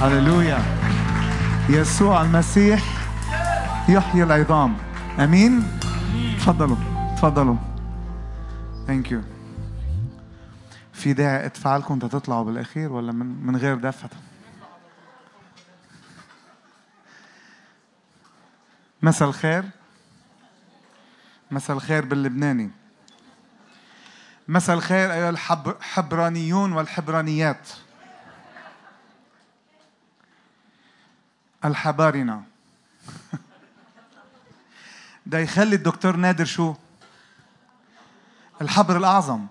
هللويا. يسوع المسيح يحيي العظام. آمين؟ تفضلوا تفضلوا. ثانك يو في داعي ادفع لكم تطلعوا بالأخير ولا من من غير دفع؟ مساء الخير. مساء الخير باللبناني. مساء الخير أيها الحبرانيون والحبرانيات. الحبارنة ده يخلي الدكتور نادر شو؟ الحبر الأعظم.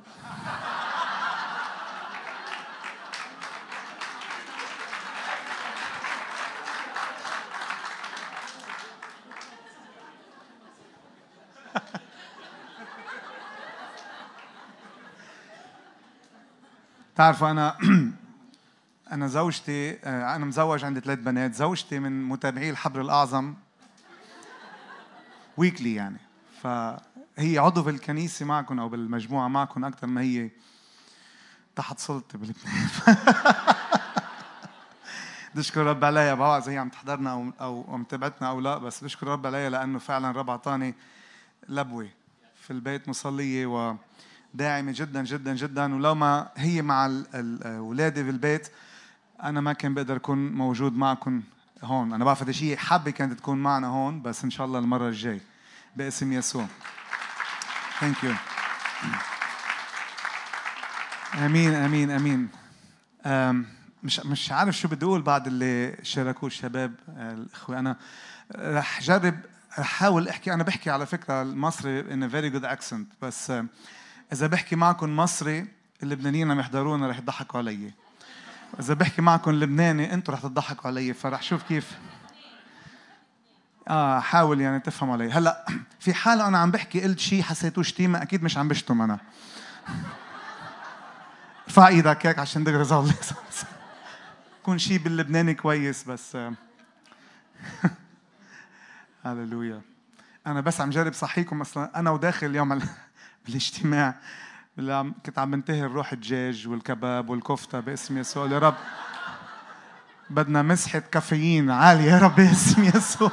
تعرفوا أنا أنا زوجتي آه، أنا مزوج عندي ثلاث بنات زوجتي من متابعي الحبر الأعظم ويكلي يعني. فهي عضو في الكنيسة معكم أو بالمجموعة معكم أكثر ما هي تحت سلطة بلبنان. بشكر رب عليها بعرف هي عم تحضرنا أو أو عم تبعتنا أو لا بس بشكر رب عليها لأنه فعلا رب أعطاني لبوة في البيت مصلية وداعمة جدا جدا جدا. ولو ما هي مع اولادي في البيت أنا ما كان بقدر أكون موجود معكم هون. أنا بعرف هذا شيء حابة كانت تكون معنا هون بس إن شاء الله المرة الجاي باسم يسوع. thank you آمين آمين آمين. مش مش عارف شو بدي أقول بعد اللي شاركوه الشباب الإخوة. أنا رح جرب احاول أحكي أنا بحكي على فكرة المصري ان very good accent بس إذا بحكي معكم مصري اللبنانيين عم يحضرونا رح يضحكوا علي. إذا بحكي معكم لبناني أنتم رح تضحكوا علي فرح شوف كيف. آه حاول يعني تفهم علي. هلأ في حال أنا عم بحكي قلت شيء حسيتوه شتيمه أكيد مش عم بشتم أنا. ارفع إيدك هيك عشان دغري ظل كون شيء باللبناني كويس بس هللويا. أنا بس عم جرب صحيكم مثلا أنا وداخل اليوم بالاجتماع. كنت عم بنتهر روح الدجاج والكباب والكفتة باسم يسوع. يا رب بدنا مسحة كافيين عالية. يا رب باسم يسوع.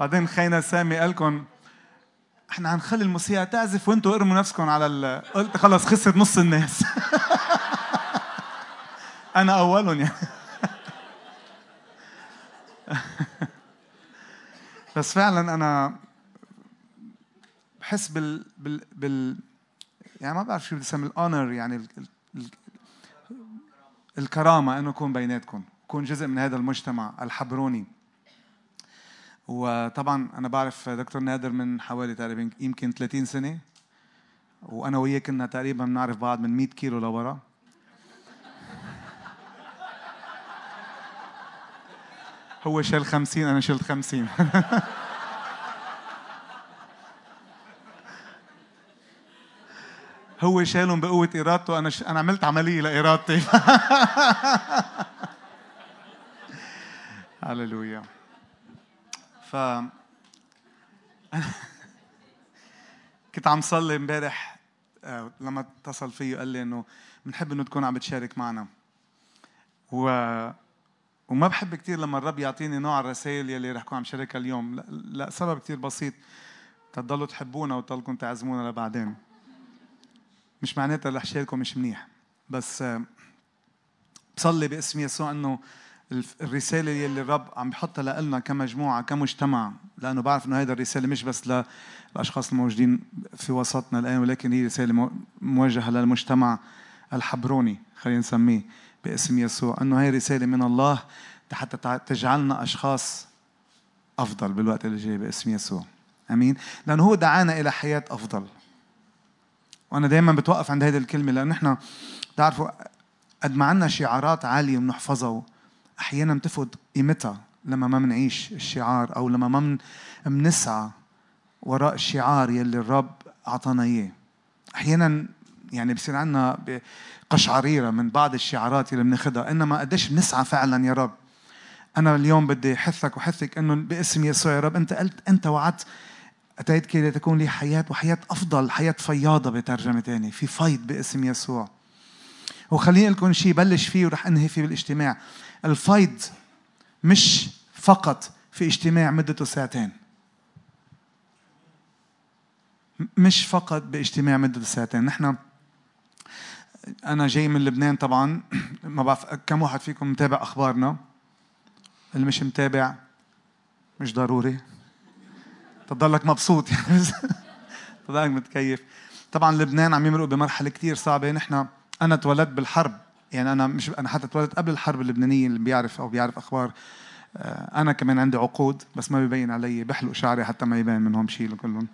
بعدين خينا سامي قال لكم إحنا حنخلي الموسيقى تعزف وإنتوا ارموا نفسكم على ال... قلت خلص خسرت نص الناس. أنا أولهم يعني. بس فعلا أنا بحس بال بال, بال... يعني ما بعرف شو بسمي الاونر يعني ال ال الكرامة إنه اكون بيناتكم اكون جزء من هذا المجتمع الحبروني. وطبعا أنا بعرف دكتور نادر من حوالي تقريبا يمكن 30 سنة وأنا وياه كنا تقريبا بنعرف بعض من 100 كيلو لورا. هو شال 50 أنا شلت 50 هو شالهم بقوة إرادته. أنا ش... أنا عملت عملية لإرادتي. هللويا. ف كنت عم صلي امبارح آه، لما اتصل فيي قال لي إنه بنحب إنه تكون عم بتشارك معنا. و وما بحب كثير لما الرب يعطيني نوع الرسائل يلي رح اكون عم شاركها اليوم. لا, لا سبب كثير بسيط. تضلوا تحبونا وتضلكم تعزمونا لبعدين. مش معناتها رح شاركه مش منيح. بس آه، بصلي باسم يسوع إنه الرسالة يلي الرب عم بحطها لنا كمجموعة كمجتمع لأنه بعرف إنه هذا الرسالة مش بس للاشخاص الموجودين في وسطنا الآن ولكن هي رسالة موجهة للمجتمع الحبروني خلينا نسميه باسم يسوع. إنه هي رسالة من الله حتى تجعلنا أشخاص أفضل بالوقت اللي جاي باسم يسوع. آمين؟ لأنه هو دعانا إلى حياة أفضل. وأنا دائما بتوقف عند هذه الكلمة لأنه نحن بتعرفوا قد ما عندنا شعارات عالية بنحفظها أحيانا بتفقد قيمتها لما ما بنعيش الشعار أو لما ما بنسعى وراء الشعار يلي الرب أعطانا إياه. أحيانا يعني بصير عندنا قشعريره من بعض الشعارات اللي بناخذها إنما قديش بنسعى فعلا يا رب. أنا اليوم بدي احثك وحثك إنه باسم يسوع يا رب أنت قلت أنت وعدت أتيت كي تكون لي حياة وحياة أفضل حياة فياضة بترجمة تاني في فيض باسم يسوع. وخليني لكم شيء بلش فيه ورح أنهي فيه بالاجتماع. الفيض مش فقط في اجتماع مدته ساعتين. مش فقط باجتماع مدته ساعتين. نحن أنا جاي من لبنان طبعا. ما بعرف كم واحد فيكم متابع أخبارنا؟ اللي مش متابع مش ضروري. تضلك مبسوط يعني. تضلك متكيف. طبعا لبنان عم يمرق بمرحلة كثير صعبة. نحن أنا اتولدت بالحرب. يعني أنا مش أنا حتى اتولدت قبل الحرب اللبنانية اللي بيعرف أو بيعرف أخبار. آه، أنا كمان عندي عقود بس ما بيبين علي. بحلق شعري حتى ما يبان منهم شيء كلهم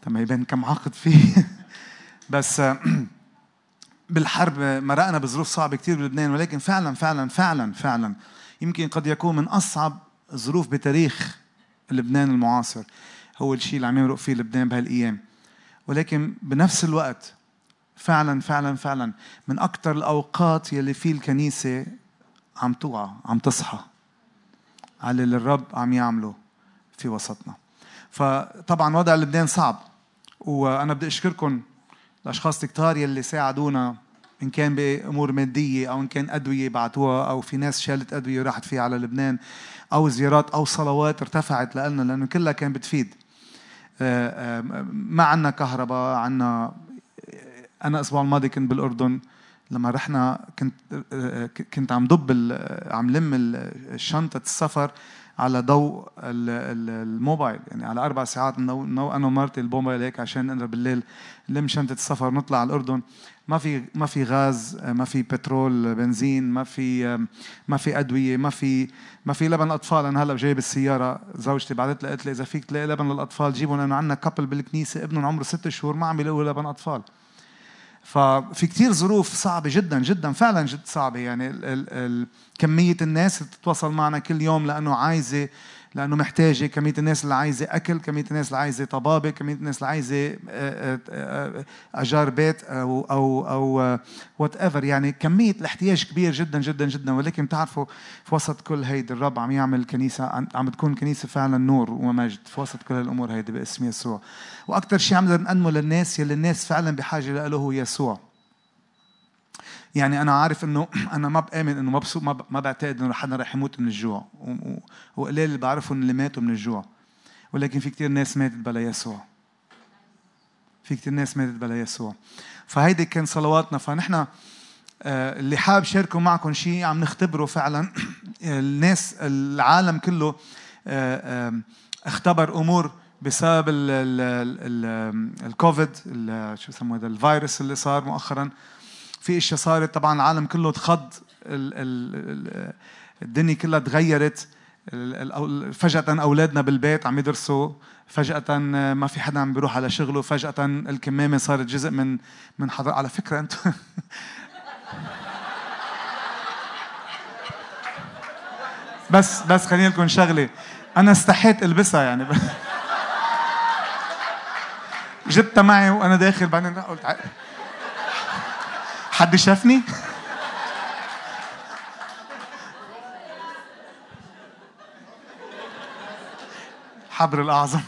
حتى ما يبان كم عقد فيه. بس آه، بالحرب مرقنا بظروف صعبة كثير بلبنان. ولكن فعلا فعلا فعلا فعلا يمكن قد يكون من أصعب ظروف بتاريخ لبنان المعاصر. هو الشيء اللي عم يمرق فيه لبنان بهالأيام. ولكن بنفس الوقت فعلا فعلا فعلا من أكثر الأوقات يلي فيه الكنيسة عم توعى عم تصحى على اللي الرب عم يعمله في وسطنا. فطبعا وضع لبنان صعب. وأنا بدي أشكركم الاشخاص الكتار يلي ساعدونا إن كان بأمور مادية أو إن كان أدوية بعتوها أو في ناس شالت أدوية وراحت فيها على لبنان أو زيارات أو صلوات ارتفعت لنا لأنه كلها كان بتفيد. آه، آه، ما عندنا كهرباء عندنا أنا الأسبوع الماضي كنت بالأردن لما رحنا كنت آه، كنت عم دب عم لم شنطة السفر على ضوء الموبايل. يعني على أربع ساعات نو أنا ومرتي الموبايل هيك عشان نقدر بالليل نلم شنطه السفر ونطلع على الأردن. ما في ما في غاز ما في بترول بنزين ما في ما في أدوية ما في ما في لبن الأطفال. أنا هلأ جاي بالسياره زوجتي بعثت لي قالت لي إذا فيك تلاقي لبن للاطفال جيبهم لأنه عندنا كابل بالكنيسة ابنهم عمره ست شهور ما عم يلاقوا لبن أطفال. ففي كتير ظروف صعبة جدا جدا فعلا جد صعبة. يعني ال ال ال كمية الناس اللي تتواصل معنا كل يوم لأنه عايزة لأنه محتاجة كمية الناس اللي عايزة أكل كمية الناس اللي عايزة طبابة كمية الناس اللي عايزة آه، آه، آه، أجار بيت أو أو أو وات ايفر يعني كمية الاحتياج كبير جدا جدا جدا. ولكن بتعرفوا في وسط كل هيدي الرب عم يعمل كنيسة عم بتكون كنيسة فعلا نور ومجد في وسط كل الأمور هيدي باسم يسوع. وأكثر شيء عم نقدمه للناس يلي الناس فعلا بحاجة له هو يسوع. يعني أنا عارف انه أنا ما بامن انه مبسوط ما بعتقد انه حدا رح يموت من الجوع وقليل اللي بعرفهم اللي ماتوا من الجوع ولكن في كثير ناس ماتت بلا يسوع في كثير ناس ماتت بلا يسوع فهيدي كان صلواتنا فنحن آه، اللي حابب شاركوا معكم شيء عم نختبره فعلا الناس العالم كله آه، اختبر امور بسبب الكوفيد شو هذا الفيروس اللي صار مؤخرا في اشياء صارت طبعا العالم كله تخض الدنيا كلها تغيرت. فجأة أولادنا بالبيت عم يدرسوا فجأة ما في حدا عم بيروح على شغله فجأة الكمامة صارت جزء من من حضر. على فكرة أنت بس بس خليني لكم شغلة. أنا استحيت ألبسها يعني. جبتها معي وأنا داخل بعدين قلت حد شافني؟ حبر الأعظم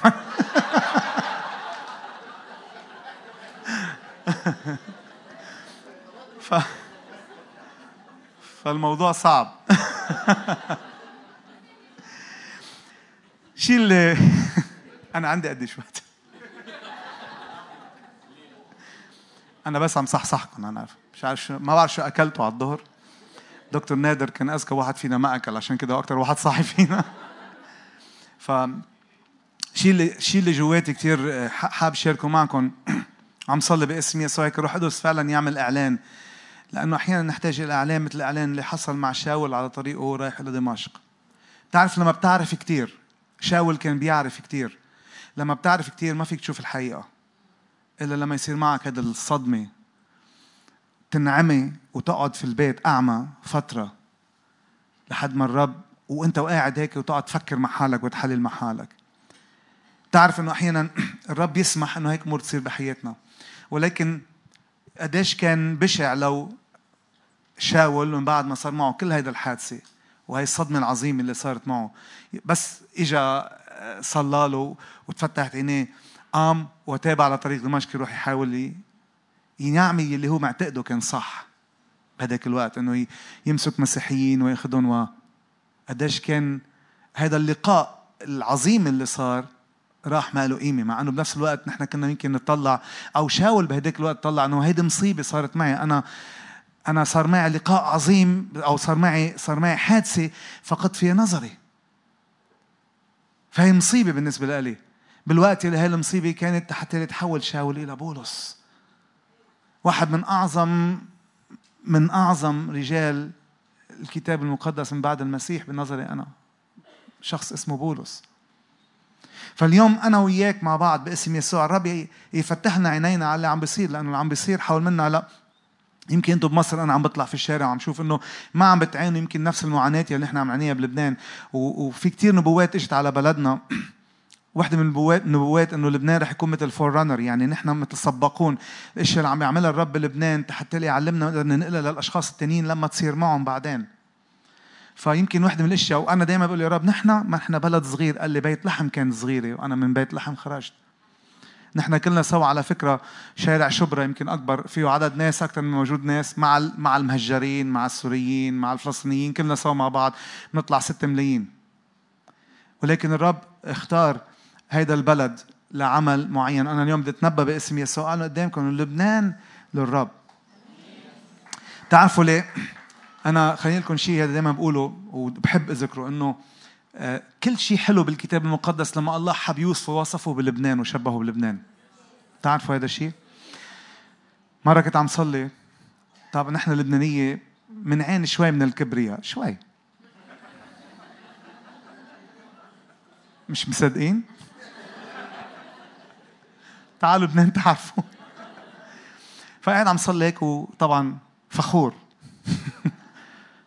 ف... فالموضوع صعب اللي أنا عندي قديش وقت أنا بس عم صحصحكم أنا عارف. مش عارف شو ما بعرف شو أكلته على الظهر. دكتور نادر كان أذكى واحد فينا ما أكل عشان كده أكثر واحد صاحي فينا. ف شيء اللي شيء اللي جواتي كثير حاب شاركه معكم. عم صلي باسم يسوع هيك روح قدس فعلا يعمل إعلان. لأنه أحيانا نحتاج إلى إعلان مثل الاعلان اللي حصل مع شاول على طريقه رايح إلى دمشق. بتعرف لما بتعرف كثير شاول كان بيعرف كثير لما بتعرف كثير ما فيك تشوف الحقيقة إلا لما يصير معك هذا الصدمة. تنعمي وتقعد في البيت أعمى فترة لحد ما الرب وأنت وقاعد هيك وتقعد تفكر مع حالك وتحلل مع حالك تعرف إنه أحيانا الرب يسمح إنه هيك أمور تصير بحياتنا. ولكن قديش كان بشع لو شاول من بعد ما صار معه كل هيدا الحادثة. وهي الصدمة العظيمة اللي صارت معه. بس إجا صلى له وتفتحت عينيه قام وتابع على طريق دمشق يروح يحاول ينعمي اللي هو معتقده كان صح. بهداك الوقت إنه يمسك مسيحيين ويأخذهم و قديش كان هذا اللقاء العظيم اللي صار راح ما له قيمة مع إنه بنفس الوقت نحن كنا يمكن نطلع أو شاول بهداك الوقت طلع إنه هيدي مصيبة صارت معي. أنا أنا صار معي لقاء عظيم أو صار معي صار معي حادثة فقدت فيها نظري. فهي مصيبة بالنسبة لي. بالوقت اللي هاي المصيبة كانت حتى يتحول شاول إلى بولس. واحد من اعظم من أعظم رجال الكتاب المقدس من بعد المسيح بنظري أنا. شخص اسمه بولس. فاليوم أنا وياك مع بعض باسم يسوع الرب يفتح لنا عينينا على اللي عم بيصير لأنه اللي عم بيصير حول منا لا. يمكن أنتم بمصر أنا عم بطلع في الشارع وعم شوف إنه ما عم بتعانوا يمكن نفس المعاناة اللي إحنا عم نعانيها بلبنان. وفي كتير نبوات إجت على بلدنا. واحدة من النبوات إنه لبنان رح يكون مثل forerunner يعني نحن مثل سباقون الاشياء اللي عم يعملها الرب بلبنان حتى يعلمنا نقدر ننقلها للأشخاص التانيين لما تصير معهم بعدين. فيمكن واحدة من الأشياء وأنا دائما بقول يا رب نحن ما نحن بلد صغير. قال لي بيت لحم كانت صغيرة وأنا من بيت لحم خرجت. نحن كلنا سوا على فكرة شارع شبرا يمكن أكبر فيه عدد ناس أكثر من موجود ناس مع مع المهجرين مع السوريين مع الفلسطينيين كلنا سوا مع بعض بنطلع 6 ملايين. ولكن الرب اختار هيدا البلد لعمل معين. أنا اليوم بدي أتنبأ باسم يسوع. قال قدامكم لبنان للرب. تعرفوا ليه؟ أنا خليني لكم شيء هذا دائما بقوله وبحب أذكره إنه آه، كل شيء حلو بالكتاب المقدس لما الله حب يوصفه وصفه بلبنان وشبهه بلبنان. تعرفوا هذا الشيء؟ مرة كنت عم صلي. طب نحن اللبنانية عين شوي من الكبرياء. شوي. مش مصدقين؟ تعالوا لبنان تعرفوا. فقاعد عم صلي هيك وطبعا فخور.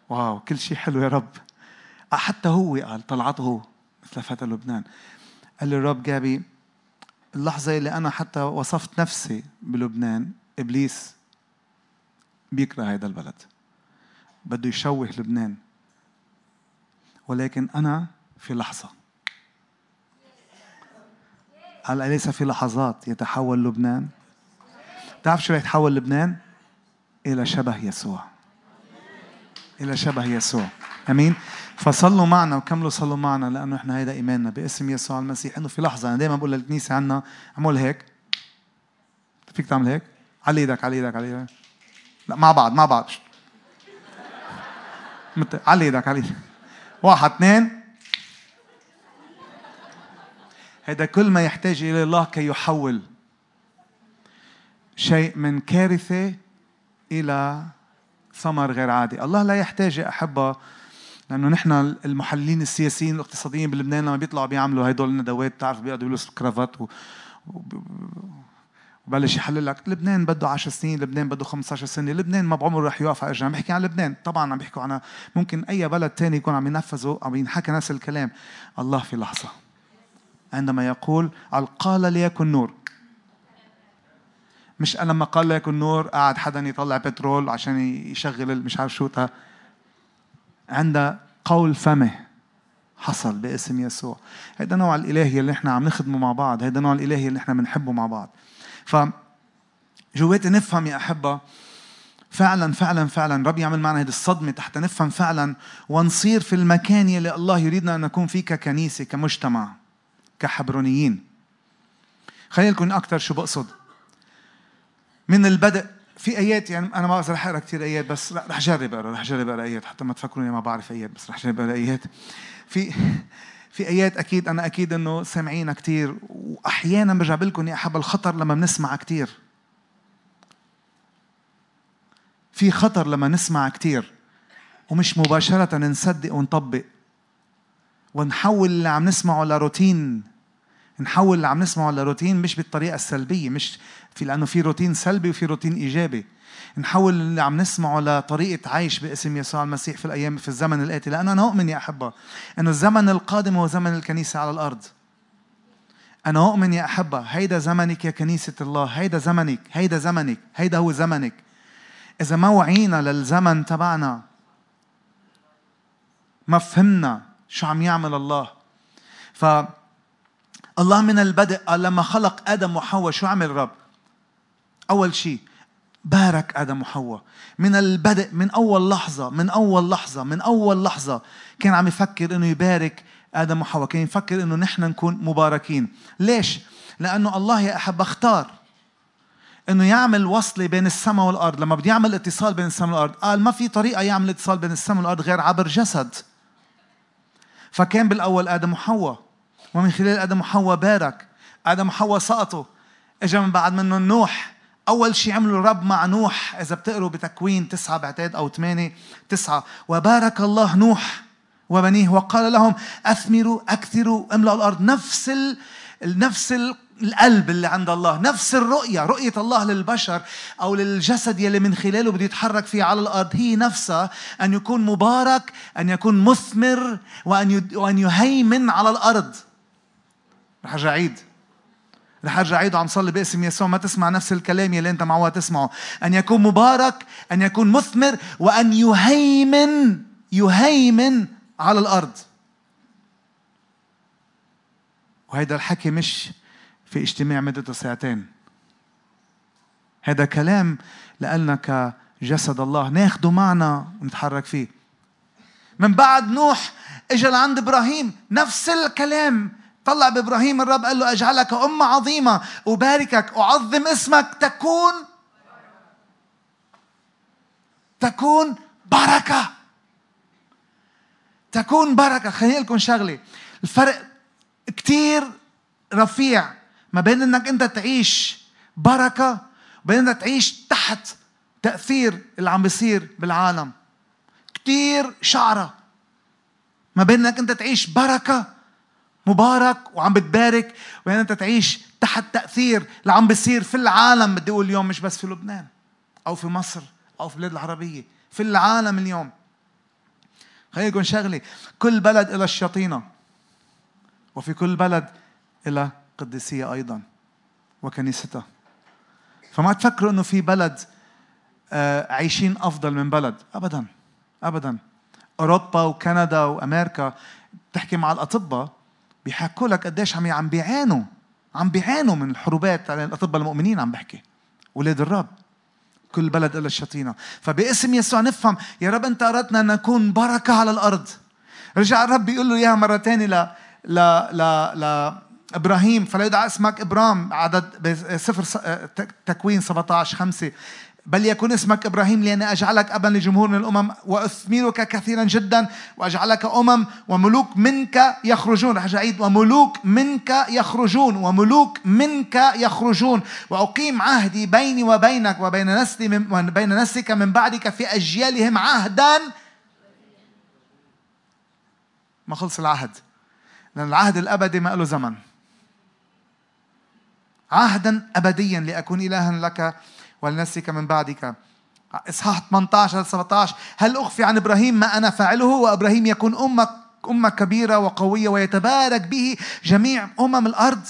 واو كل شيء حلو يا رب. حتى هو قال طلعته مثل فتى لبنان. قال لي الرب جابي اللحظة اللي أنا حتى وصفت نفسي بلبنان إبليس بيكره هذا البلد. بده يشوه لبنان. ولكن أنا في لحظة قال أليس في لحظات يتحول لبنان؟ تعرف شو يتحول لبنان؟ إلى شبه يسوع. إلى شبه يسوع. آمين؟ فصلوا معنا وكملوا صلوا معنا لأنه إحنا هيدا إيماننا باسم يسوع المسيح. إنه في لحظة أنا دائما بقول للكنيسة عنا أعمل هيك. فيك تعمل هيك؟ على إيدك على إيدك على إيدك. لا مع بعض مع بعض. على إيدك على إيدك. واحد اثنين. هذا كل ما يحتاج إلى الله كي يحول شيء من كارثة إلى ثمر غير عادي. الله لا يحتاج يا أحبة لأنه نحن المحللين السياسيين الاقتصاديين بلبنان لما بيطلعوا بيعملوا هدول الندوات بتعرف بيقعدوا يلبسوا كرافات و... وبلش يحلل لك. لبنان بده 10 سنين لبنان بده 15 سنة لبنان ما بعمره رح يوقف على عم بحكي عن لبنان طبعا عم بيحكوا عن ممكن أي بلد تاني يكون عم ينفذوا عم ينحكى نفس الكلام. الله في لحظة. عندما يقول قال ليكن نور. مش لما قال ليكن نور قعد حدا يطلع بترول عشان يشغل مش عارف شو عند قول فمه حصل باسم يسوع. هذا نوع الإلهي اللي إحنا عم نخدمه مع بعض هذا نوع الإلهي اللي إحنا بنحبه مع بعض. ف جواتي نفهم يا أحبة فعلا فعلا فعلا رب يعمل معنا هذه الصدمة حتى نفهم فعلا ونصير في المكان اللي الله يريدنا أن نكون فيه ككنيسة كمجتمع. كحبرونيين. خلينا نكون أكثر شو بقصد. من البدء في أيات يعني أنا ما رح اقرا كثير أيات بس رح أجرب أقرأ رح أجرب أقرأ أيات حتى ما تفكروني ما بعرف أيات بس رح أجرب أقرأ أيات. في في أيات أكيد أنا أكيد إنه سامعينها كثير واحيانا برجع لكم يا أحب الخطر لما بنسمع كثير في خطر لما نسمع كثير ومش مباشرة نصدق ونطبق. ونحول اللي عم نسمعه لروتين. نحول اللي عم نسمعه لروتين مش بالطريقة السلبية مش في لأنه في روتين سلبي وفي روتين إيجابي. نحول اللي عم نسمعه لطريقة عيش باسم يسوع المسيح في الأيام في الزمن الآتي لأنه أنا أؤمن يا أحبة. أنه الزمن القادم هو زمن الكنيسة على الأرض. أنا أؤمن يا أحبة هيدا زمنك يا كنيسة الله هيدا زمنك هيدا زمنك هيدا هو زمنك. إذا ما وعينا للزمن تبعنا ما فهمنا شو عم يعمل الله. ف الله من البدء قال لما خلق آدم وحواء شو عمل الرب؟ أول شيء بارك آدم وحواء. من البدء من أول لحظة من أول لحظة من أول لحظة كان عم يفكر إنه يبارك آدم وحواء كان يفكر إنه نحن نكون مباركين. ليش؟ لأنه الله يا أحب اختار إنه يعمل وصلة بين السماء والأرض. لما بده يعمل اتصال بين السماء والأرض قال ما في طريقة يعمل اتصال بين السماء والأرض غير عبر جسد. فكان بالأول آدم وحواء. ومن خلال آدم وحواء بارك آدم وحواء سقطوا. اجى من بعد منهم نوح. أول شيء عمله الرب مع نوح. إذا بتقروا بتكوين تسعة بعتقد أو ثمانية تسعة. وبارك الله نوح وبنيه وقال لهم أثمروا أكثروا املأوا الأرض. نفس ال... نفس القلب اللي عند الله. نفس الرؤية رؤية الله للبشر أو للجسد يلي من خلاله بده يتحرك فيه على الأرض. هي نفسها أن يكون مبارك أن يكون مثمر وأن وأن يهيمن على الأرض. رح أرجع عيد. رح أرجع عيده عم صلي باسم يسوع. ما تسمع نفس الكلام يلي أنت معود تسمعه. أن يكون مبارك أن يكون مثمر وأن يهيمن يهيمن على الأرض. وهذا الحكي مش في اجتماع مدته ساعتين. هذا كلام لنا كجسد الله. ناخده معنا ونتحرك فيه. من بعد نوح اجى لعند إبراهيم. نفس الكلام. طلع بإبراهيم الرب قال له أجعلك أمة عظيمة أباركك أعظم اسمك تكون تكون بركة. تكون بركة. خليني لكم شغلة. الفرق كتير رفيع ما بين إنك أنت تعيش بركة وبين إنك تعيش تحت تأثير اللي عم بيصير بالعالم. كتير شعرة ما بين إنك أنت تعيش بركة مبارك وعم بتبارك وين انت تعيش تحت تأثير اللي عم بيصير في العالم بدي أقول اليوم مش بس في لبنان أو في مصر أو في البلاد العربية في العالم اليوم. خليني أقول شغلة كل بلد إلى الشياطينه وفي كل بلد إلى قديسية أيضا وكنيستها. فما تفكروا إنه في بلد آه، عايشين أفضل من بلد ابدا ابدا. أوروبا وكندا وأمريكا بتحكي مع الأطباء بيحكوا لك قديش عم عم بيعانوا عم بيعانوا من الحروبات على الأطباء المؤمنين عم بحكي. ولاد الرب كل بلد إلا الشطينة فباسم يسوع نفهم يا رب أنت أردنا أن نكون بركة على الأرض. رجع الرب بيقول له إياها مرة ثانية ل ل ل ل إبراهيم فلا يدعى اسمك إبرام. عدد صفر تكوين 17 5 بل يكون اسمك إبراهيم لأني أجعلك أبا لجمهور من الأمم وأثمرك كثيرا جدا وأجعلك أمم وملوك منك يخرجون. رح أعيد. وملوك منك يخرجون. وملوك منك يخرجون. وأقيم عهدي بيني وبينك وبين نسلي من بين نسلك من بعدك في أجيالهم عهدا. ما خلص العهد. لأن العهد الأبدي ما له زمن. عهدا ابديا لأكون الها لك ولنسلك من بعدك. إصحاح 18 17 هل أخفي عن إبراهيم ما أنا فاعله؟ وإبراهيم يكون أمك امه كبيرة وقوية ويتبارك به جميع أمم الأرض.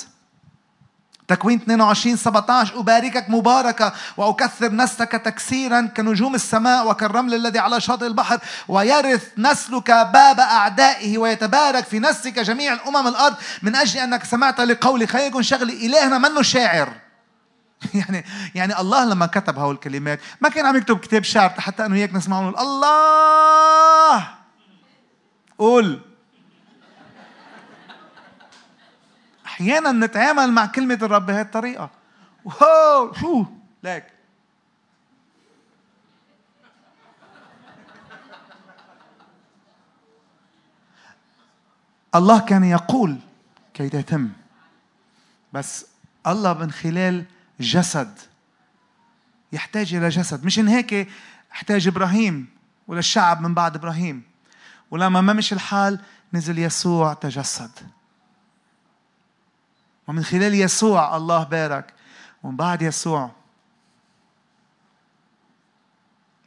تكوين 22 17 أباركك مباركة وأكثر نسلك تكسيرا كنجوم السماء وكالرمل الذي على شاطئ البحر. ويرث نسلك باب أعدائه ويتبارك في نسلك جميع الأمم الأرض. من أجل أنك سمعت لقولي خلينا يكون إلهنا منه شاعر يعني يعني الله لما كتب هول الكلمات ما كان عم يكتب كتاب شعر حتى أنه هيك نسمع نقول الله. قول. أحيانا نتعامل مع كلمة الرب بهذه الطريقة. واو شو؟ ليك. الله كان يقول كي تتم بس الله من خلال جسد. يحتاج إلى جسد. مش إن هيك أحتاج إبراهيم ولا الشعب من بعد إبراهيم. ولما ما مش الحال نزل يسوع تجسد. ومن خلال يسوع الله بارك. ومن بعد يسوع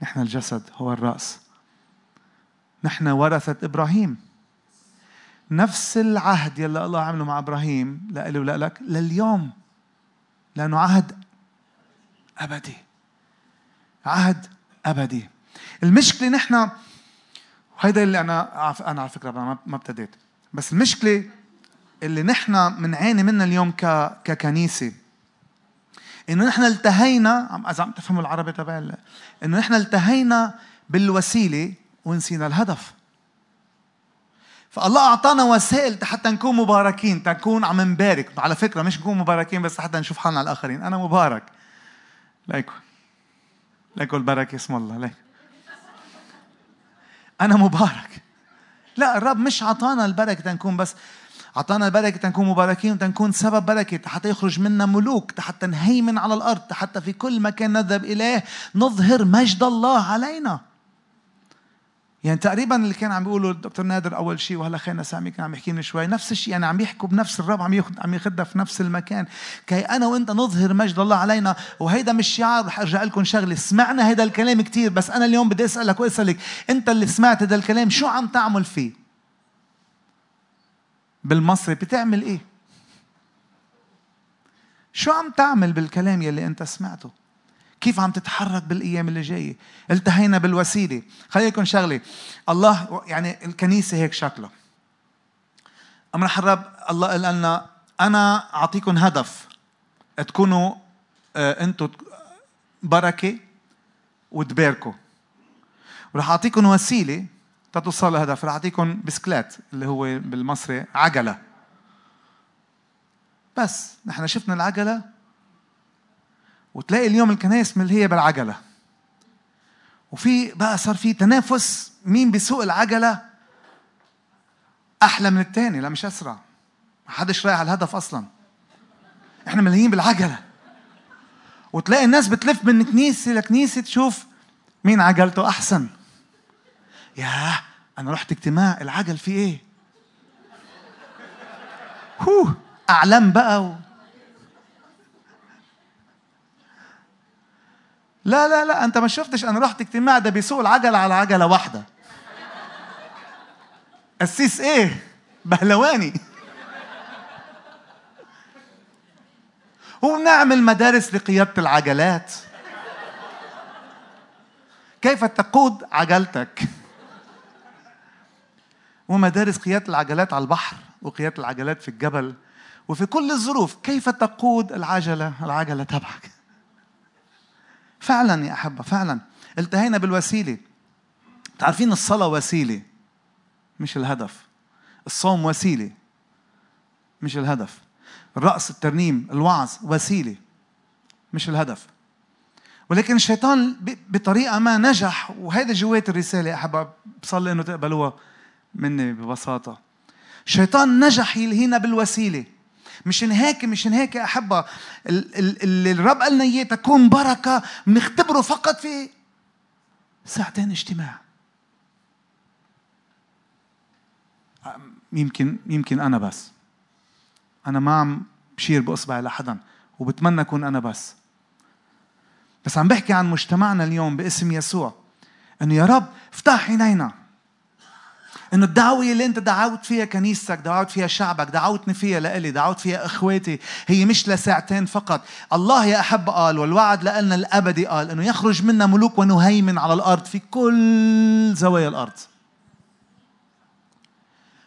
نحن الجسد هو الرأس. نحن ورثة إبراهيم. نفس العهد يلي الله عمله مع إبراهيم لإلي ولك لليوم. لأنه عهد أبدي. عهد أبدي. المشكلة نحن وهيدا اللي أنا أنا على فكرة ما ابتديت. بس المشكلة اللي نحن بنعاني منها اليوم ك... ككنيسة إنه نحن التهينا إذا عم تفهموا العربي تبع إنه نحن التهينا بالوسيلة ونسينا الهدف. فالله أعطانا وسائل حتى نكون مباركين تكون عم نبارك. على فكرة مش نكون مباركين بس حتى نشوف حالنا على الآخرين. أنا مبارك. ليكن ليكن البركة اسم الله. ليكن أنا مبارك. لا الرب مش أعطانا البركة تنكون بس أعطانا البركة تنكون مباركين وتنكون سبب بركة حتى يخرج منا ملوك حتى نهيمن على الأرض حتى في كل مكان نذهب إليه نظهر مجد الله علينا. يعني تقريبا اللي كان عم بيقوله الدكتور نادر أول شيء وهلا خينا سامي كان عم يحكي شوي نفس الشيء يعني عم يحكوا بنفس الرب عم ياخذ عم ياخذها في نفس المكان. كي أنا وإنت نظهر مجد الله علينا وهيدا مش شعار رح أرجع لكم شغلة. سمعنا هيدا الكلام كثير بس أنا اليوم بدي أسألك وأسألك إنت اللي سمعت هذا الكلام شو عم تعمل فيه؟ بالمصري بتعمل إيه؟ شو عم تعمل بالكلام يلي إنت سمعته؟ كيف عم تتحرك بالأيام اللي جاية؟ التهينا بالوسيلة. خليني لكم شغلة. الله يعني الكنيسة هيك شكلها. أمر الرب الله قال لنا أنا اعطيكم هدف. تكونوا آه، أنتم بركة وتباركوا. ورح اعطيكم وسيلة تتوصلوا لهدف. رح اعطيكم بسكلات اللي هو بالمصري عجلة. بس نحن شفنا العجلة وتلاقي اليوم الكنائس من اللي هي بالعجلة. وفي بقى صار في تنافس مين بيسوق العجلة أحلى من الثاني لا مش أسرع. ما حدش رايح على الهدف أصلا. إحنا ملهيين بالعجلة. وتلاقي الناس بتلف من كنيسة لكنيسة تشوف مين عجلته أحسن. ياه أنا رحت اجتماع العجل فيه إيه؟ هو أعلام بقى. لا لا لا انت ما شفتش أنا رحت اجتماع ده بيسوق العجلة على عجلة واحدة. قسيس إيه؟ بهلواني. وبنعمل مدارس لقيادة العجلات. كيف تقود عجلتك؟ ومدارس قيادة العجلات على البحر وقيادة العجلات في الجبل. وفي كل الظروف كيف تقود العجلة؟ العجلة تبعك. فعلا يا أحبة فعلا. التهينا بالوسيلة. تعرفين الصلاة وسيلة؟ مش الهدف. الصوم وسيلة. مش الهدف. الرقص الترنيم الوعظ وسيلة. مش الهدف. ولكن الشيطان بطريقة ما نجح. وهذا جوات الرسالة يا أحبة بصلي إنه تقبلوها مني ببساطة. الشيطان نجح يلهينا بالوسيلة. مشان هيك مشان هيك يا أحبة. اللي الرب قال لنا تكون بركة بنختبره فقط في ساعتين اجتماع. يمكن يمكن أنا بس. أنا ما عم بشير بإصبعي لحدا وبتمنى أكون أنا بس. بس عم بحكي عن مجتمعنا اليوم باسم يسوع إنه يا رب افتح عينينا. إنه الدعوة اللي أنت دعوت فيها كنيستك دعوت فيها شعبك دعوتني فيها لإلي دعوت فيها إخواتي هي مش لساعتين فقط. الله يا أحب قال والوعد لنا الأبدي قال إنه يخرج منا ملوك ونهيمن على الأرض في كل زوايا الأرض.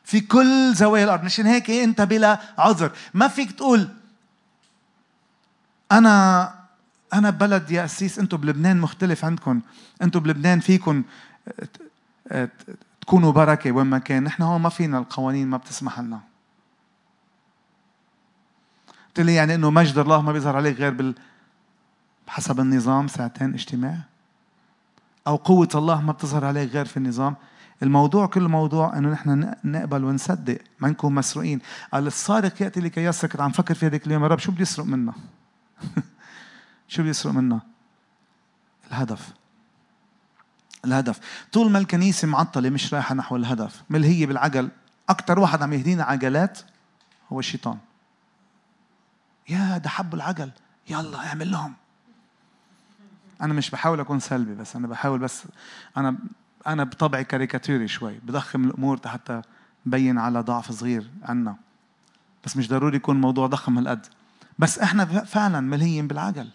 في كل زوايا الأرض. مشان هيك أنت بلا عذر. ما فيك تقول أنا أنا بلد يا أسيس أنتم بلبنان مختلف عندكم أنتم بلبنان فيكم تكونوا بركة وين ما كان. نحن هون ما فينا القوانين ما بتسمح لنا. قلت لي يعني إنه مجد الله ما بيظهر عليك غير بال حسب النظام ساعتين اجتماع؟ أو قوة الله ما بتظهر عليك غير في النظام؟ الموضوع كل موضوع إنه نحن نقبل ونصدق ما نكون مسروقين. قال السارق يأتي لكي يسرق. عم فكر في هذيك اليوم يا رب شو بده يسرق منا شو بده يسرق منا الهدف. الهدف. طول ما الكنيسة معطلة مش رايحة نحو الهدف. ملهية بالعجل. أكثر واحد عم يهدينا عجلات هو الشيطان. يا ده حب العجل. يلا اعمل لهم. أنا مش بحاول أكون سلبي بس أنا بحاول بس أنا أنا بطبعي كاريكاتيري شوي. بضخم الأمور حتى بين على ضعف صغير عنا. بس مش ضروري يكون موضوع ضخم هالقد. بس إحنا فعلا ملهيين بالعجل.